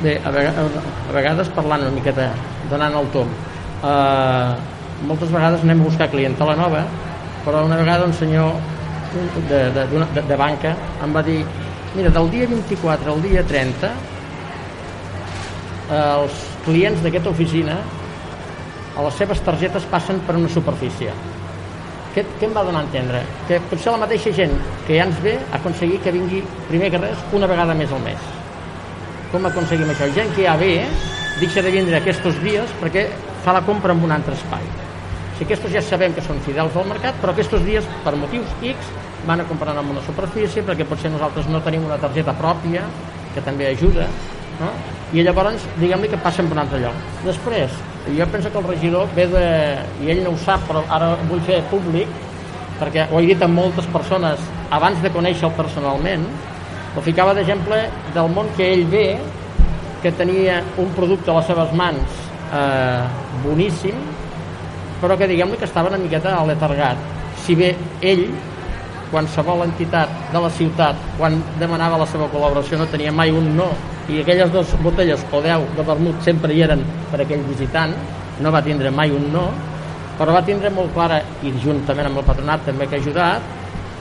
Bé, a vegades, a vegades parlant una miqueta, donant el tom, eh, moltes vegades anem a buscar clientela nova però una vegada un senyor de, de, de, de banca em va dir mira, del dia 24 al dia 30 els clients d'aquesta oficina a les seves targetes passen per una superfície què, què em va donar a entendre? Que potser la mateixa gent que ja ens ve aconseguir que vingui primer que res una vegada més al mes. Com aconseguim això? Gent que ja ve deixa de vindre aquests dies perquè fa la compra en un altre espai. Si aquests ja sabem que són fidels al mercat, però aquests dies, per motius X, van a comprar amb una superfície perquè potser nosaltres no tenim una targeta pròpia, que també ajuda, no? i llavors diguem-li que passen per un altre lloc. Després, jo penso que el regidor ve de... i ell no ho sap, però ara vull fer públic, perquè ho he dit a moltes persones abans de conèixer-lo personalment, ho ficava d'exemple del món que ell ve, que tenia un producte a les seves mans eh, boníssim, però que diguem-ne que estava una miqueta aletargat. Si bé ell, qualsevol entitat de la ciutat, quan demanava la seva col·laboració no tenia mai un no, i aquelles dues botelles o deu de vermut sempre hi eren per aquell visitant, no va tindre mai un no, però va tindre molt clara, i juntament amb el patronat també que ha ajudat,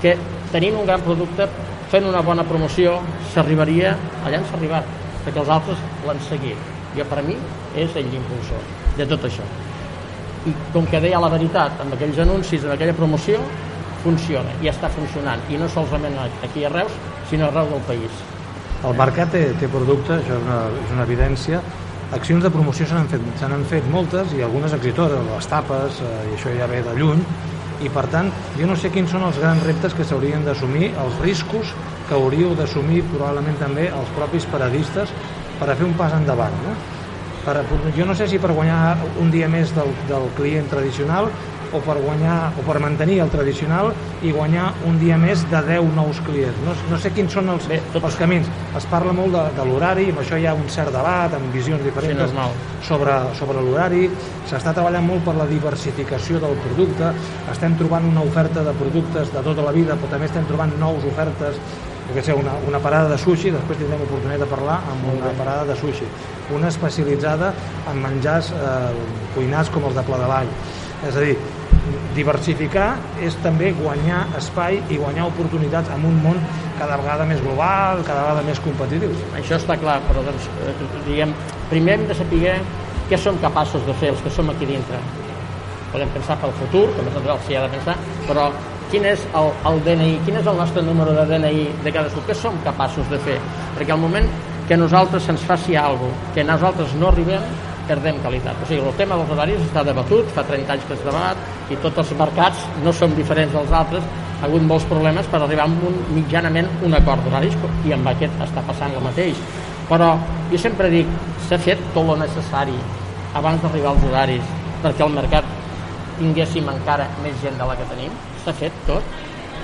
que tenint un gran producte, fent una bona promoció, s'arribaria allà on s'ha arribat, perquè els altres l'han seguit. Jo, per a mi, és ell l'impulsor de tot això i com que deia la veritat amb aquells anuncis, en aquella promoció funciona i està funcionant. I no solament aquí a Reus sinó arreu del país. El mercat té, té producte, això és una, és una evidència. Accions de promoció se n'han fet, fet moltes i algunes exitoses, les tapes eh, i això ja ve de lluny. I per tant jo no sé quins són els grans reptes que s'haurien d'assumir, els riscos que hauríeu d'assumir probablement també els propis paradistes per a fer un pas endavant no? Per, jo no sé si per guanyar un dia més del, del client tradicional o per guanyar o per mantenir el tradicional i guanyar un dia més de 10 nous clients. No, no sé quins són els, Bé, tot... els camins. Es parla molt de, de l'horari, amb això hi ha un cert debat, amb visions diferents sí, sobre, sobre l'horari. S'està treballant molt per la diversificació del producte. Estem trobant una oferta de productes de tota la vida, però també estem trobant nous ofertes que sé, una, una parada de sushi, després tindrem oportunitat de parlar amb una parada de sushi, una especialitzada en menjars eh, cuinats com els de Pla de Vall. És a dir, diversificar és també guanyar espai i guanyar oportunitats en un món cada vegada més global, cada vegada més competitiu. Això està clar, però doncs, eh, diguem, primer hem de saber què som capaços de fer els que som aquí dintre. Podem pensar pel futur, com és natural s'hi ha de pensar, però quin és el, el DNI, quin és el nostre número de DNI de cadascú, què som capaços de fer, perquè al moment que nosaltres se'ns faci alguna cosa, que nosaltres no arribem, perdem qualitat. O sigui, el tema dels horaris està debatut, fa 30 anys que es debat i tots els mercats no són diferents dels altres, ha hagut molts problemes per arribar a un, mitjanament un acord d'horaris i amb aquest està passant el mateix. Però jo sempre dic, s'ha fet tot el necessari abans d'arribar als horaris perquè el mercat tinguéssim encara més gent de la que tenim s'ha fet tot.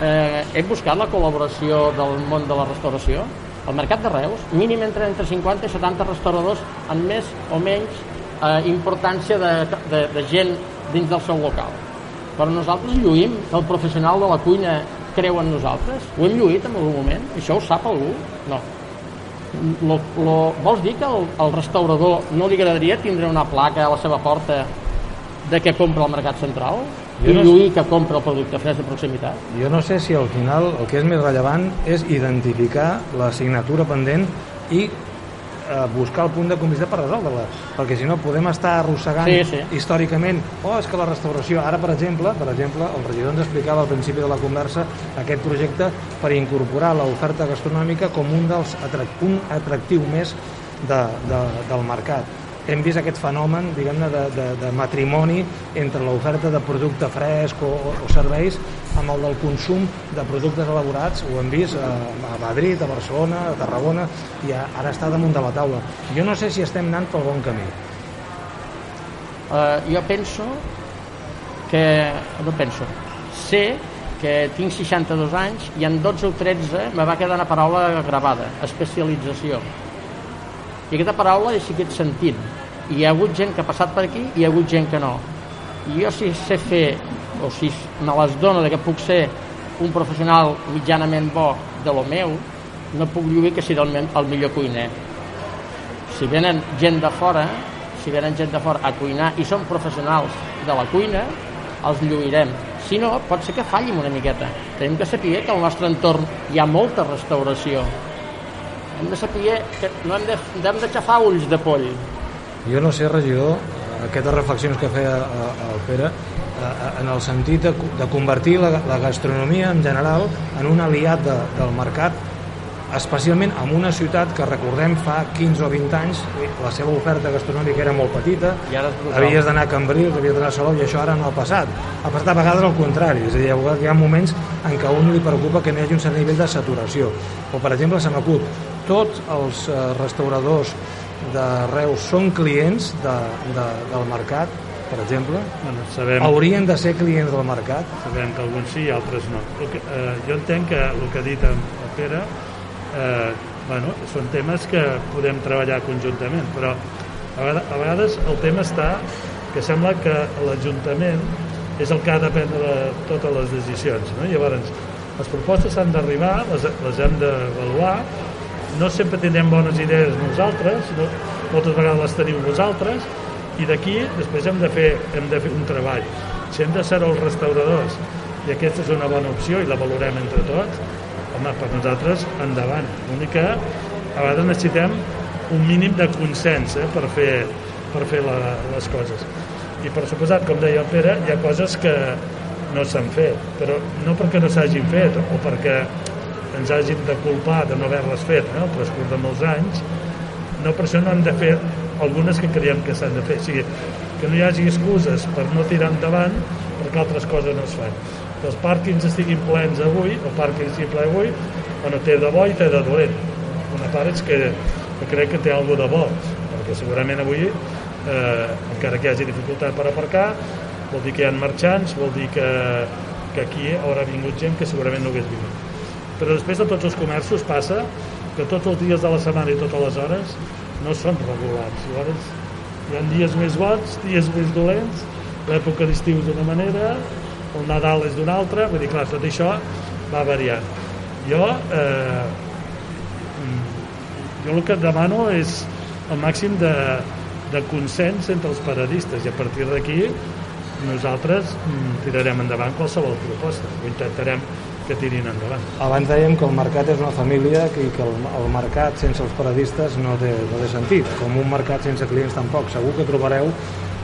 Eh, hem buscat la col·laboració del món de la restauració. Al mercat de Reus, mínim entre, entre 50 i 70 restauradors amb més o menys eh, importància de, de, de gent dins del seu local. Però nosaltres lluïm que el professional de la cuina creu en nosaltres? Ho hem lluït en algun moment? Això ho sap algú? No. Lo, lo, vols dir que el, el restaurador no li agradaria tindre una placa a la seva porta de què compra al mercat central? Jo i no lluir que compra el producte fresc de proximitat. Jo no sé si al final el que és més rellevant és identificar la signatura pendent i eh, buscar el punt de complicitat per resoldre-la, perquè si no podem estar arrossegant Sí, sí. històricament, oh, és que la restauració, ara per exemple, per exemple, el regidor ens explicava al principi de la conversa aquest projecte per incorporar l'oferta gastronòmica com un dels atrac un atractiu més de, de, del mercat. Hem vist aquest fenomen, diguem-ne, de, de, de matrimoni entre l'oferta de producte fresc o, o, serveis amb el del consum de productes elaborats, ho hem vist a, a Madrid, a Barcelona, a Tarragona, i a, ara està damunt de la taula. Jo no sé si estem anant pel bon camí. Uh, jo penso que... no penso. Sé que tinc 62 anys i en 12 o 13 me va quedar una paraula gravada, especialització. I aquesta paraula he seguit sentint. I hi ha hagut gent que ha passat per aquí i hi ha hagut gent que no. I jo si sé fer, o si me les dono de que puc ser un professional mitjanament bo de lo meu, no puc lluir que sigui el, el millor cuiner. Si venen gent de fora, si venen gent de fora a cuinar i són professionals de la cuina, els lluirem. Si no, pot ser que fallin una miqueta. Tenim que saber que al nostre entorn hi ha molta restauració. Hem de saber que no hem de, hem de xafar ulls de poll. Jo no sé, regidor, aquestes reflexions que feia eh, el Pere, eh, en el sentit de, de convertir la, la gastronomia en general en un aliat de, del mercat, especialment en una ciutat que recordem fa 15 o 20 anys la seva oferta gastronòmica era molt petita I ara havies d'anar a Cambrils, havies d'anar a Salou i això ara no ha passat. Ha passat a vegades al contrari és a dir, hi ha moments en què a un li preocupa que no hi hagi un cert nivell de saturació. O per exemple se m'acut tots els eh, restauradors de Reus són clients de, de, del mercat per exemple Bueno, sabem, haurien de ser clients del mercat sabem que alguns sí i altres no. Que, eh, jo entenc que el que ha dit en Pere eh, bueno, són temes que podem treballar conjuntament, però a vegades, a vegades el tema està que sembla que l'Ajuntament és el que ha de prendre totes les decisions. No? Llavors, les propostes s'han d'arribar, les, les hem d'avaluar, no sempre tindrem bones idees nosaltres, no, moltes vegades les teniu vosaltres, i d'aquí després hem de, fer, hem de fer un treball. Si hem de ser els restauradors i aquesta és una bona opció i la valorem entre tots, home, per nosaltres, endavant. L'únic que a vegades necessitem un mínim de consens eh, per fer, per fer la, les coses. I per suposat, com deia el Pere, hi ha coses que no s'han fet, però no perquè no s'hagin fet o perquè ens hagin de culpar de no haver-les fet eh, al transcurs de molts anys, no per això no hem de fer algunes que creiem que s'han de fer. O sigui, que no hi hagi excuses per no tirar endavant perquè altres coses no es fan. Que els pàrquings estiguin plens avui, el pàrquing estigui ple avui, bueno, té de bo i té de dolent. Una part és que, que crec que té alguna de bo, perquè segurament avui, eh, encara que hi hagi dificultat per aparcar, vol dir que hi ha marxants, vol dir que, que aquí haurà vingut gent que segurament no hagués vingut. Però després de tots els comerços passa que tots els dies de la setmana i totes les hores no són regulars. Llavors, hi ha dies més bons, dies més dolents, l'època d'estiu d'una manera, el Nadal és d'una altra, vull dir, clar, tot això va variant. Jo, eh, jo el que et demano és el màxim de, de consens entre els paradistes i a partir d'aquí nosaltres mm, tirarem endavant qualsevol proposta, ho intentarem que tirin endavant. Abans dèiem que el mercat és una família i que el, el mercat sense els paradistes no té, no té sentit, com un mercat sense clients tampoc. Segur que trobareu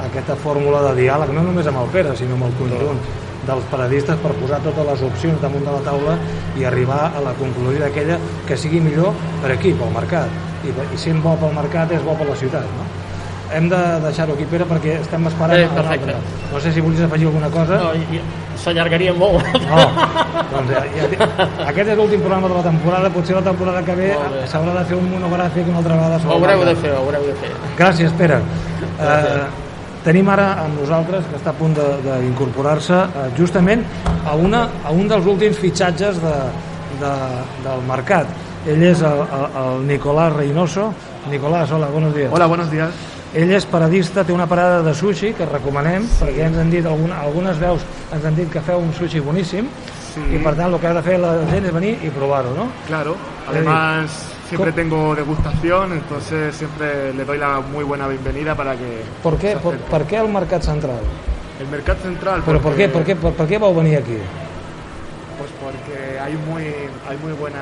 aquesta fórmula de diàleg, no només amb el Pere, sinó amb el conjunt dels paradistes per posar totes les opcions damunt de la taula i arribar a la conclusió d'aquella que sigui millor per aquí, pel mercat. I, i sent bo pel mercat és bo per la ciutat, no? Hem de deixar-ho aquí, Pere, perquè estem esperant Eh, a perfecte. No sé si volies afegir alguna cosa. No, i, i s'allargaria molt. No, doncs ja, ja, aquest és l'últim programa de la temporada, potser la temporada que ve s'haurà de fer un monogràfic una altra vegada. Ho haureu de fer, ho haureu de fer. Gràcies, Pere. Eh, tenim ara amb nosaltres, que està a punt de- d'incorporar-se, eh, justament a, una, a un dels últims fitxatges de, de, del mercat. Ell és el, el, el Nicolás Reynoso. Nicolás, hola, buenos días. Hola, buenos días. Ell és paradista, té una parada de sushi que recomanem, sí. perquè ens han dit, alguna, algunes veus ens han dit que feu un sushi boníssim, Sí. i per tant el que ha de fer la gent és venir i provar-ho, no? Claro, además siempre tengo degustación, entonces siempre le doy la muy buena bienvenida para que se per, acerque. per què el Mercat Central? el mercado central. Però per porque- què, per, què, per, per què vau venir aquí? Pues porque hay muy, hay muy buena,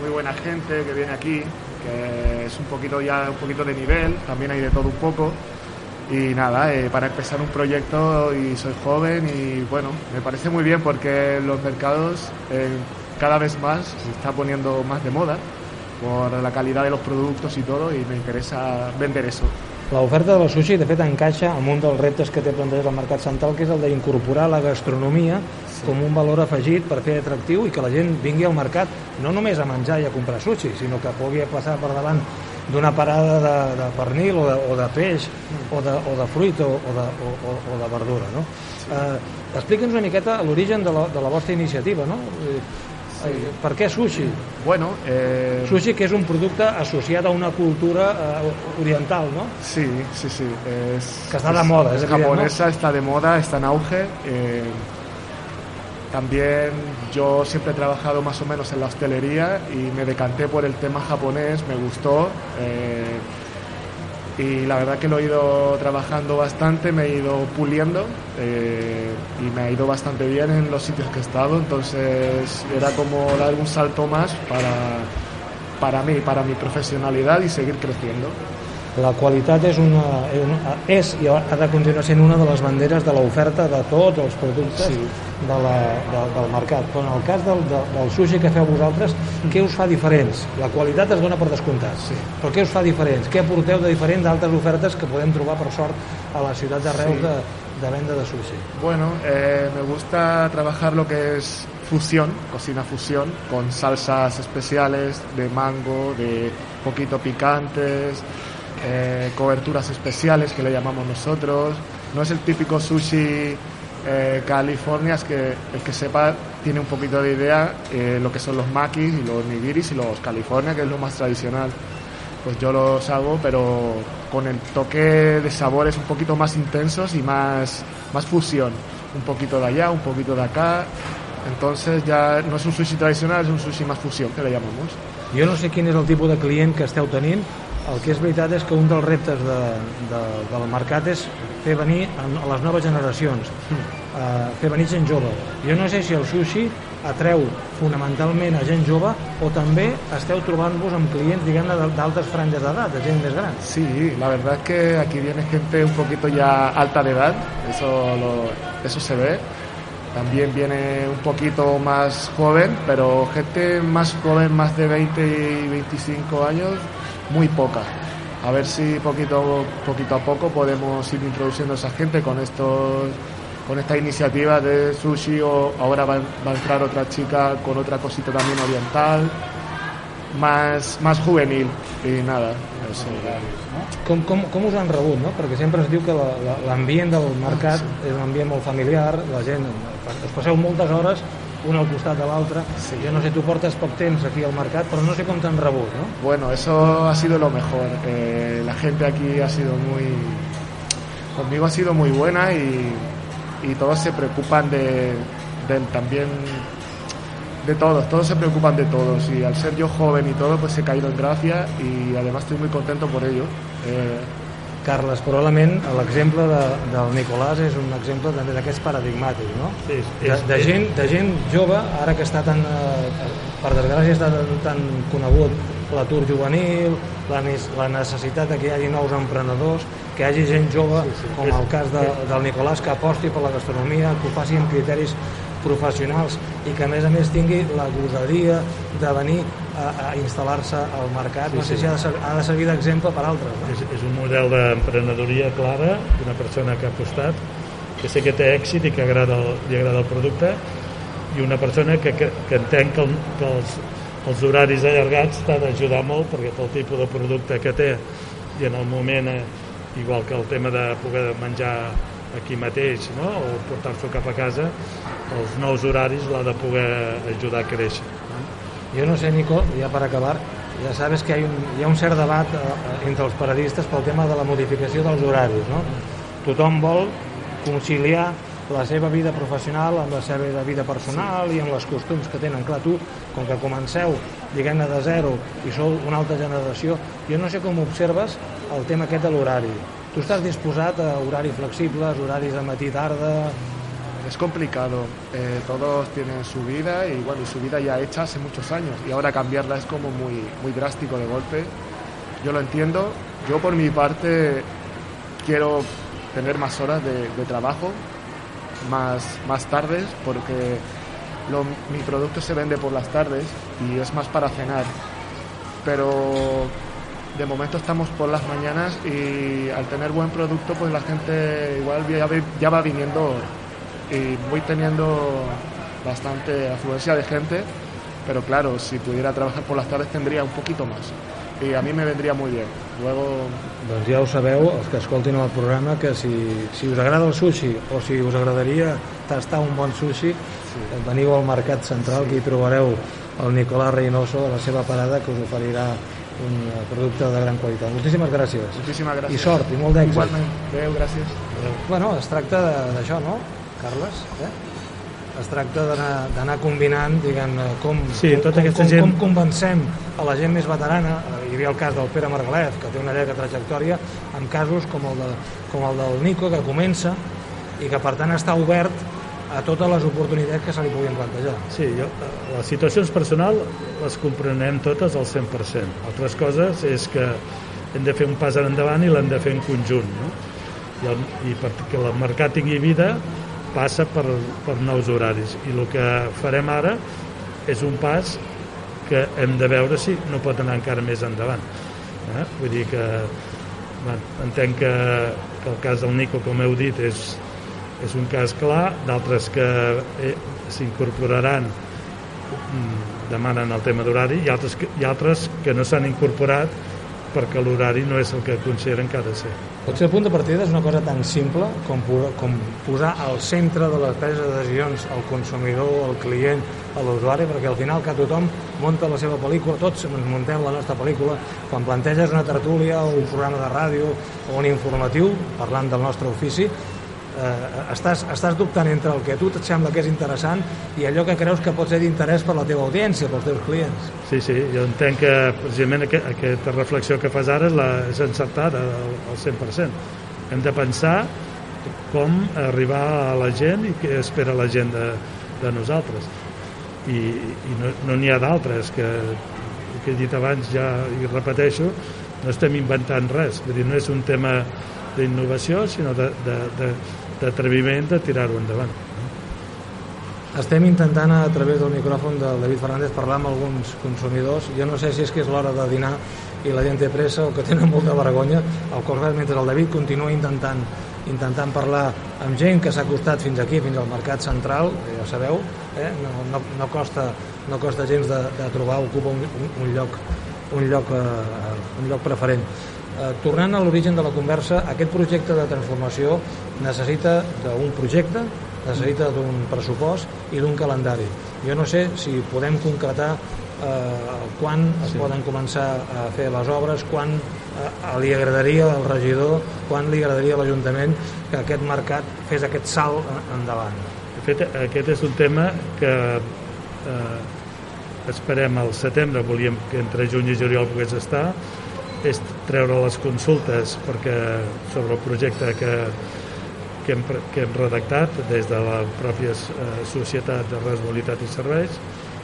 muy buena gente que viene aquí que es un poquito ya un poquito de nivel, también hay de todo un poco. Y nada, eh, para empezar un proyecto y soy joven y bueno, me parece muy bien porque los mercados eh, cada vez más se está poniendo más de moda por la calidad de los productos y todo y me interesa vender eso. L'oferta del sushi, de fet, encaixa amb un dels reptes que té plantejat el Mercat Central, que és el d'incorporar la gastronomia sí. com un valor afegit per fer atractiu i que la gent vingui al mercat no només a menjar i a comprar sushi, sinó que pugui passar per davant d'una parada de, de pernil o de, o de peix o de, o de fruit o, o, de, o, o de verdura. No? Sí. Eh, Explica'ns una miqueta l'origen de, la, de la vostra iniciativa. No? Sí. Per què sushi? Bueno, eh... Sushi que és un producte associat a una cultura eh, oriental, ¿no? Sí, sí, sí. Es, que està de moda. Es, es japonesa, ¿no? está de moda, está en auge. Eh, también yo siempre he trabajado más o menos en la hostelería y me decanté por el tema japonés, me gustó. Eh, y la verdad que lo he ido trabajando bastante, me he ido puliendo eh, y me ha ido bastante bien en los sitios que he estado, entonces era como dar un salto más para, para mí, para mi profesionalidad y seguir creciendo. La qualitat és, una, és i ha de continuar sent una de les banderes de l'oferta de tots els productes sí. de la, de, del mercat. Però en el cas del, de, del sushi que feu vosaltres, què us fa diferents? La qualitat es dona per descomptat, sí. però què us fa diferents? Què aporteu de diferent d'altres ofertes que podem trobar, per sort, a la ciutat de Reus sí. de, de venda de sushi? Bueno, eh, me gusta trabajar lo que es fusión, cocina fusión, con salsas especiales de mango, de poquito picantes, eh, coberturas especiales que le llamamos nosotros. No es el típico sushi eh, California, es que el que sepa tiene un poquito de idea eh, lo que son los makis y los nigiris y los California, que es lo más tradicional. Pues yo los hago, pero con el toque de sabores un poquito más intensos y más, más fusión. Un poquito de allá, un poquito de acá. Entonces ya no es un sushi tradicional, es un sushi más fusión, que le llamamos. Jo no sé quin és el tipus de client que esteu tenint, el que és veritat és que un dels reptes de, de, del mercat és fer venir a, les noves generacions, uh, fer venir gent jove. Jo no sé si el sushi atreu fonamentalment a gent jove o també esteu trobant-vos amb clients, diguem-ne, d'altres franges d'edat, de gent més gran. Sí, la verdad es que aquí viene gente un poquito ya alta de edad, eso, lo, eso se ve. También viene un poquito más joven, pero gente más joven, más de 20 y 25 años, muy poca. A ver si poquito, poquito a poco podemos ir introduciendo a esa gente con estos con esta iniciativa de sushi o ahora va, va a entrar otra chica con otra cosita también oriental más, más juvenil i nada no sé. com, com, com us han rebut, no? perquè sempre es diu que l'ambient del mercat sí. és un ambient molt familiar la gent, us passeu moltes hores un al costat de sí. jo no sé, tu portes poc temps aquí al mercat però no sé com t'han rebut, no? Bueno, eso ha sido lo mejor eh, la gente aquí ha sido muy conmigo ha sido muy buena y, y todos se preocupan de, de también de todos, todos se preocupan de todos y al ser yo joven y todo, pues he caído en gracia y además estoy muy contento por ello. Eh... Carles, probablement l'exemple de, del Nicolàs és un exemple també d'aquests paradigmàtics, no? Sí, de, de, gent, de gent jove, ara que està tan, eh, per desgràcia està tan, tan conegut l'atur juvenil, la, la necessitat de que hi hagi nous emprenedors, que hi hagi gent jove, sí, sí. com el cas de, del Nicolàs, que aposti per la gastronomia, que ho faci amb criteris professionals i que a més a més tingui la gosadia de venir a, a instal·lar-se al mercat, sí, no sé sí. si ha de, ser, ha de servir d'exemple per altres. No? És, és un model d'emprenedoria clara d'una persona que ha apostat, que sé que té èxit i que agrada el, li agrada el producte, i una persona que, que, que entén que, el, que els, els horaris allargats t'ha d'ajudar molt perquè pel tipus de producte que té i en el moment, eh, igual que el tema de poder menjar aquí mateix no? o portar-s'ho cap a casa els nous horaris l'ha de poder ajudar a créixer no? Jo no sé, Nico, ja per acabar ja sabes que hi ha un, hi ha un cert debat eh, entre els paradistes pel tema de la modificació dels horaris no? tothom vol conciliar la seva vida professional amb la seva vida personal sí. i amb les costums que tenen. Clar, tu, com que comenceu, diguem-ne, de zero i sou una altra generació, jo no sé com observes el tema aquest de l'horari. Tu estàs disposat a horaris flexibles, horaris de matí-tarda... es complicado. Eh, todos tienen su vida y bueno, su vida ya hecha hace muchos años y ahora cambiarla es como muy, muy drástico de golpe. Yo lo entiendo. Yo por mi parte quiero tener más horas de, trabajo, más, más tardes, porque lo- mi producto se vende por las tardes y es más para cenar. Pero de momento estamos por las mañanas y al tener buen producto, pues la gente igual ya, ya va viniendo y voy teniendo bastante afluencia de gente, pero claro, si pudiera trabajar por las tardes tendría un poquito más y a mí me vendría muy bien. Luego Doncs ja ho sabeu, els que escoltin el programa, que si, si us agrada el sushi o si us agradaria tastar un bon sushi, sí. veniu al Mercat Central, sí. que hi trobareu el Nicolás Reynoso de la seva parada, que us oferirà un producte de gran qualitat. Moltíssimes gràcies. Muchísimas gracias. I sort, i molt d'èxit. Igualment. Adéu, gràcies. Bueno, es tracta de- d'això, no, Carles? Eh? Es tracta d'anar- combinant, diguem, com, Sí, com, tota com, gent- com convencem a la gent més veterana, hi havia el cas del Pere Margalef, que té una llarga trajectòria, en casos com el, de, com el del Nico, que comença i que per tant està obert a totes les oportunitats que se li puguin plantejar. Sí, jo, eh, les situacions personals les comprenem totes al 100%. Altres coses és que hem de fer un pas endavant i l'hem de fer en conjunt. No? I, el, I perquè el mercat tingui vida passa per, per nous horaris. I el que farem ara és un pas que hem de veure si no pot anar encara més endavant. Eh? Vull dir que bueno, entenc que, que el cas del Nico, com heu dit, és, és un cas clar, d'altres que eh, s'incorporaran mm, demanen el tema d'horari i altres, que, i altres que no s'han incorporat perquè l'horari no és el que consideren que ha de ser. Potser el punt de partida és una cosa tan simple com, com posar al centre de les preses de decisions el consumidor, el client, l'usuari, perquè al final que tothom munta la seva pel·lícula, tots ens muntem la nostra pel·lícula, quan planteges una tertúlia o un programa de ràdio o un informatiu, parlant del nostre ofici, eh, estàs, estàs dubtant entre el que a tu et sembla que és interessant i allò que creus que pot ser d'interès per la teva audiència, pels teus clients. Sí, sí, jo entenc que precisament aqu aquesta reflexió que fas ara és, la, és encertada al, al 100%. Hem de pensar com arribar a la gent i què espera la gent de, de nosaltres. I, i no n'hi no ha d'altres, que que he dit abans ja i repeteixo, no estem inventant res, vull dir, no és un tema d'innovació, sinó de- de- de- d'atreviment de, tirar-ho endavant. Estem intentant a través del micròfon del David Fernández parlar amb alguns consumidors. Jo no sé si és que és l'hora de dinar i la gent té pressa o que tenen molta vergonya, el res, mentre el David continua intentant intentant parlar amb gent que s'ha acostat fins aquí, fins al Mercat Central, ja sabeu, eh? no, no, no, costa, no costa gens de, de trobar, ocupa un, un, un lloc, un lloc, eh, un lloc preferent. Eh, tornant a l'origen de la conversa, aquest projecte de transformació necessita d'un projecte, necessita d'un pressupost i d'un calendari. Jo no sé si podem concretar eh, quan es Sí. poden començar a fer les obres, quan eh, li agradaria al regidor, quan li agradaria a l'Ajuntament que aquest mercat fes aquest salt eh, endavant. De fet, aquest és un tema que eh, esperem al setembre, volíem que entre juny i juliol pogués estar, és treure les consultes perquè sobre el projecte que, que, hem, que hem redactat des de la pròpia eh, Societat de Responsabilitat i Serveis,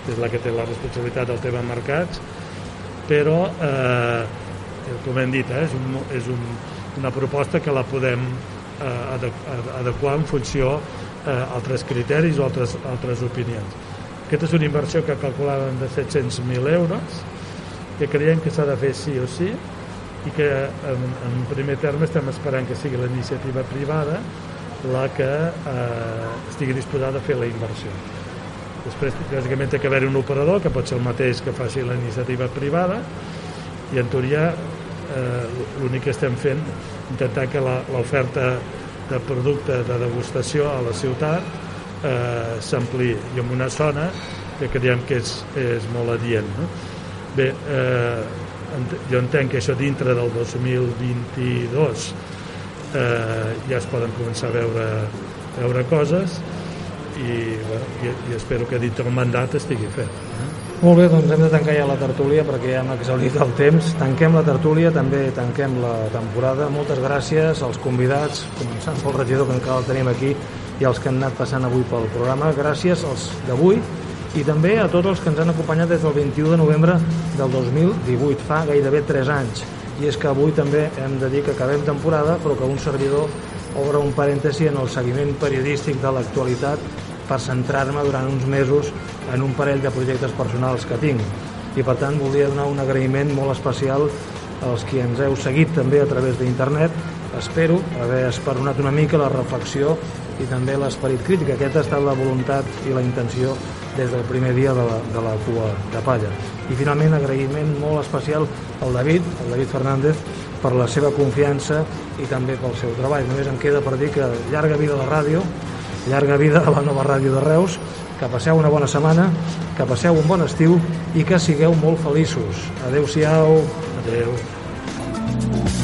que és la que té la responsabilitat del tema mercats, però, eh, com hem dit, eh, és, un, és un, una proposta que la podem eh, adequ- adequar en funció eh, altres criteris o altres, altres opinions. Aquesta és una inversió que calculàvem de 700.000 euros, que creiem que s'ha de fer sí o sí, i que en, en primer terme estem esperant que sigui la iniciativa privada la que eh, estigui disposada a fer la inversió. Després, bàsicament, té que haver un operador, que pot ser el mateix que faci la iniciativa privada, i en teoria eh, l'únic que estem fent intentar que l'oferta de producte de degustació a la ciutat eh, s'ampliï i en una zona que creiem que és, és molt adient. No? Bé, eh, jo entenc que això dintre del 2022 eh, ja es poden començar a veure, veure coses i, bueno, i, i espero que dintre el mandat estigui fet. Molt bé, doncs hem de tancar ja la tertúlia perquè ja hem exhaurit el temps. Tanquem la tertúlia, també tanquem la temporada. Moltes gràcies als convidats, començant pel regidor que encara el tenim aquí, i als que han anat passant avui pel programa. Gràcies als d'avui i també a tots els que ens han acompanyat des del 21 de novembre del 2018, fa gairebé 3 anys. I és que avui també hem de dir que acabem temporada, però que un servidor obre un parèntesi en el seguiment periodístic de l'actualitat per centrar-me durant uns mesos en un parell de projectes personals que tinc. I per tant volia donar un agraïment molt especial als qui ens heu seguit també a través d'internet. Espero haver esperonat una mica la reflexió i també l'esperit crític. Aquesta ha estat la voluntat i la intenció des del primer dia de la, de la cua de palla. I finalment agraïment molt especial al David, al David Fernández, per la seva confiança i també pel seu treball. Només em queda per dir que llarga vida a la ràdio, llarga vida a la nova ràdio de Reus, que passeu una bona setmana, que passeu un bon estiu i que sigueu molt feliços. Adeu-siau. Adeu. -siau. Adeu.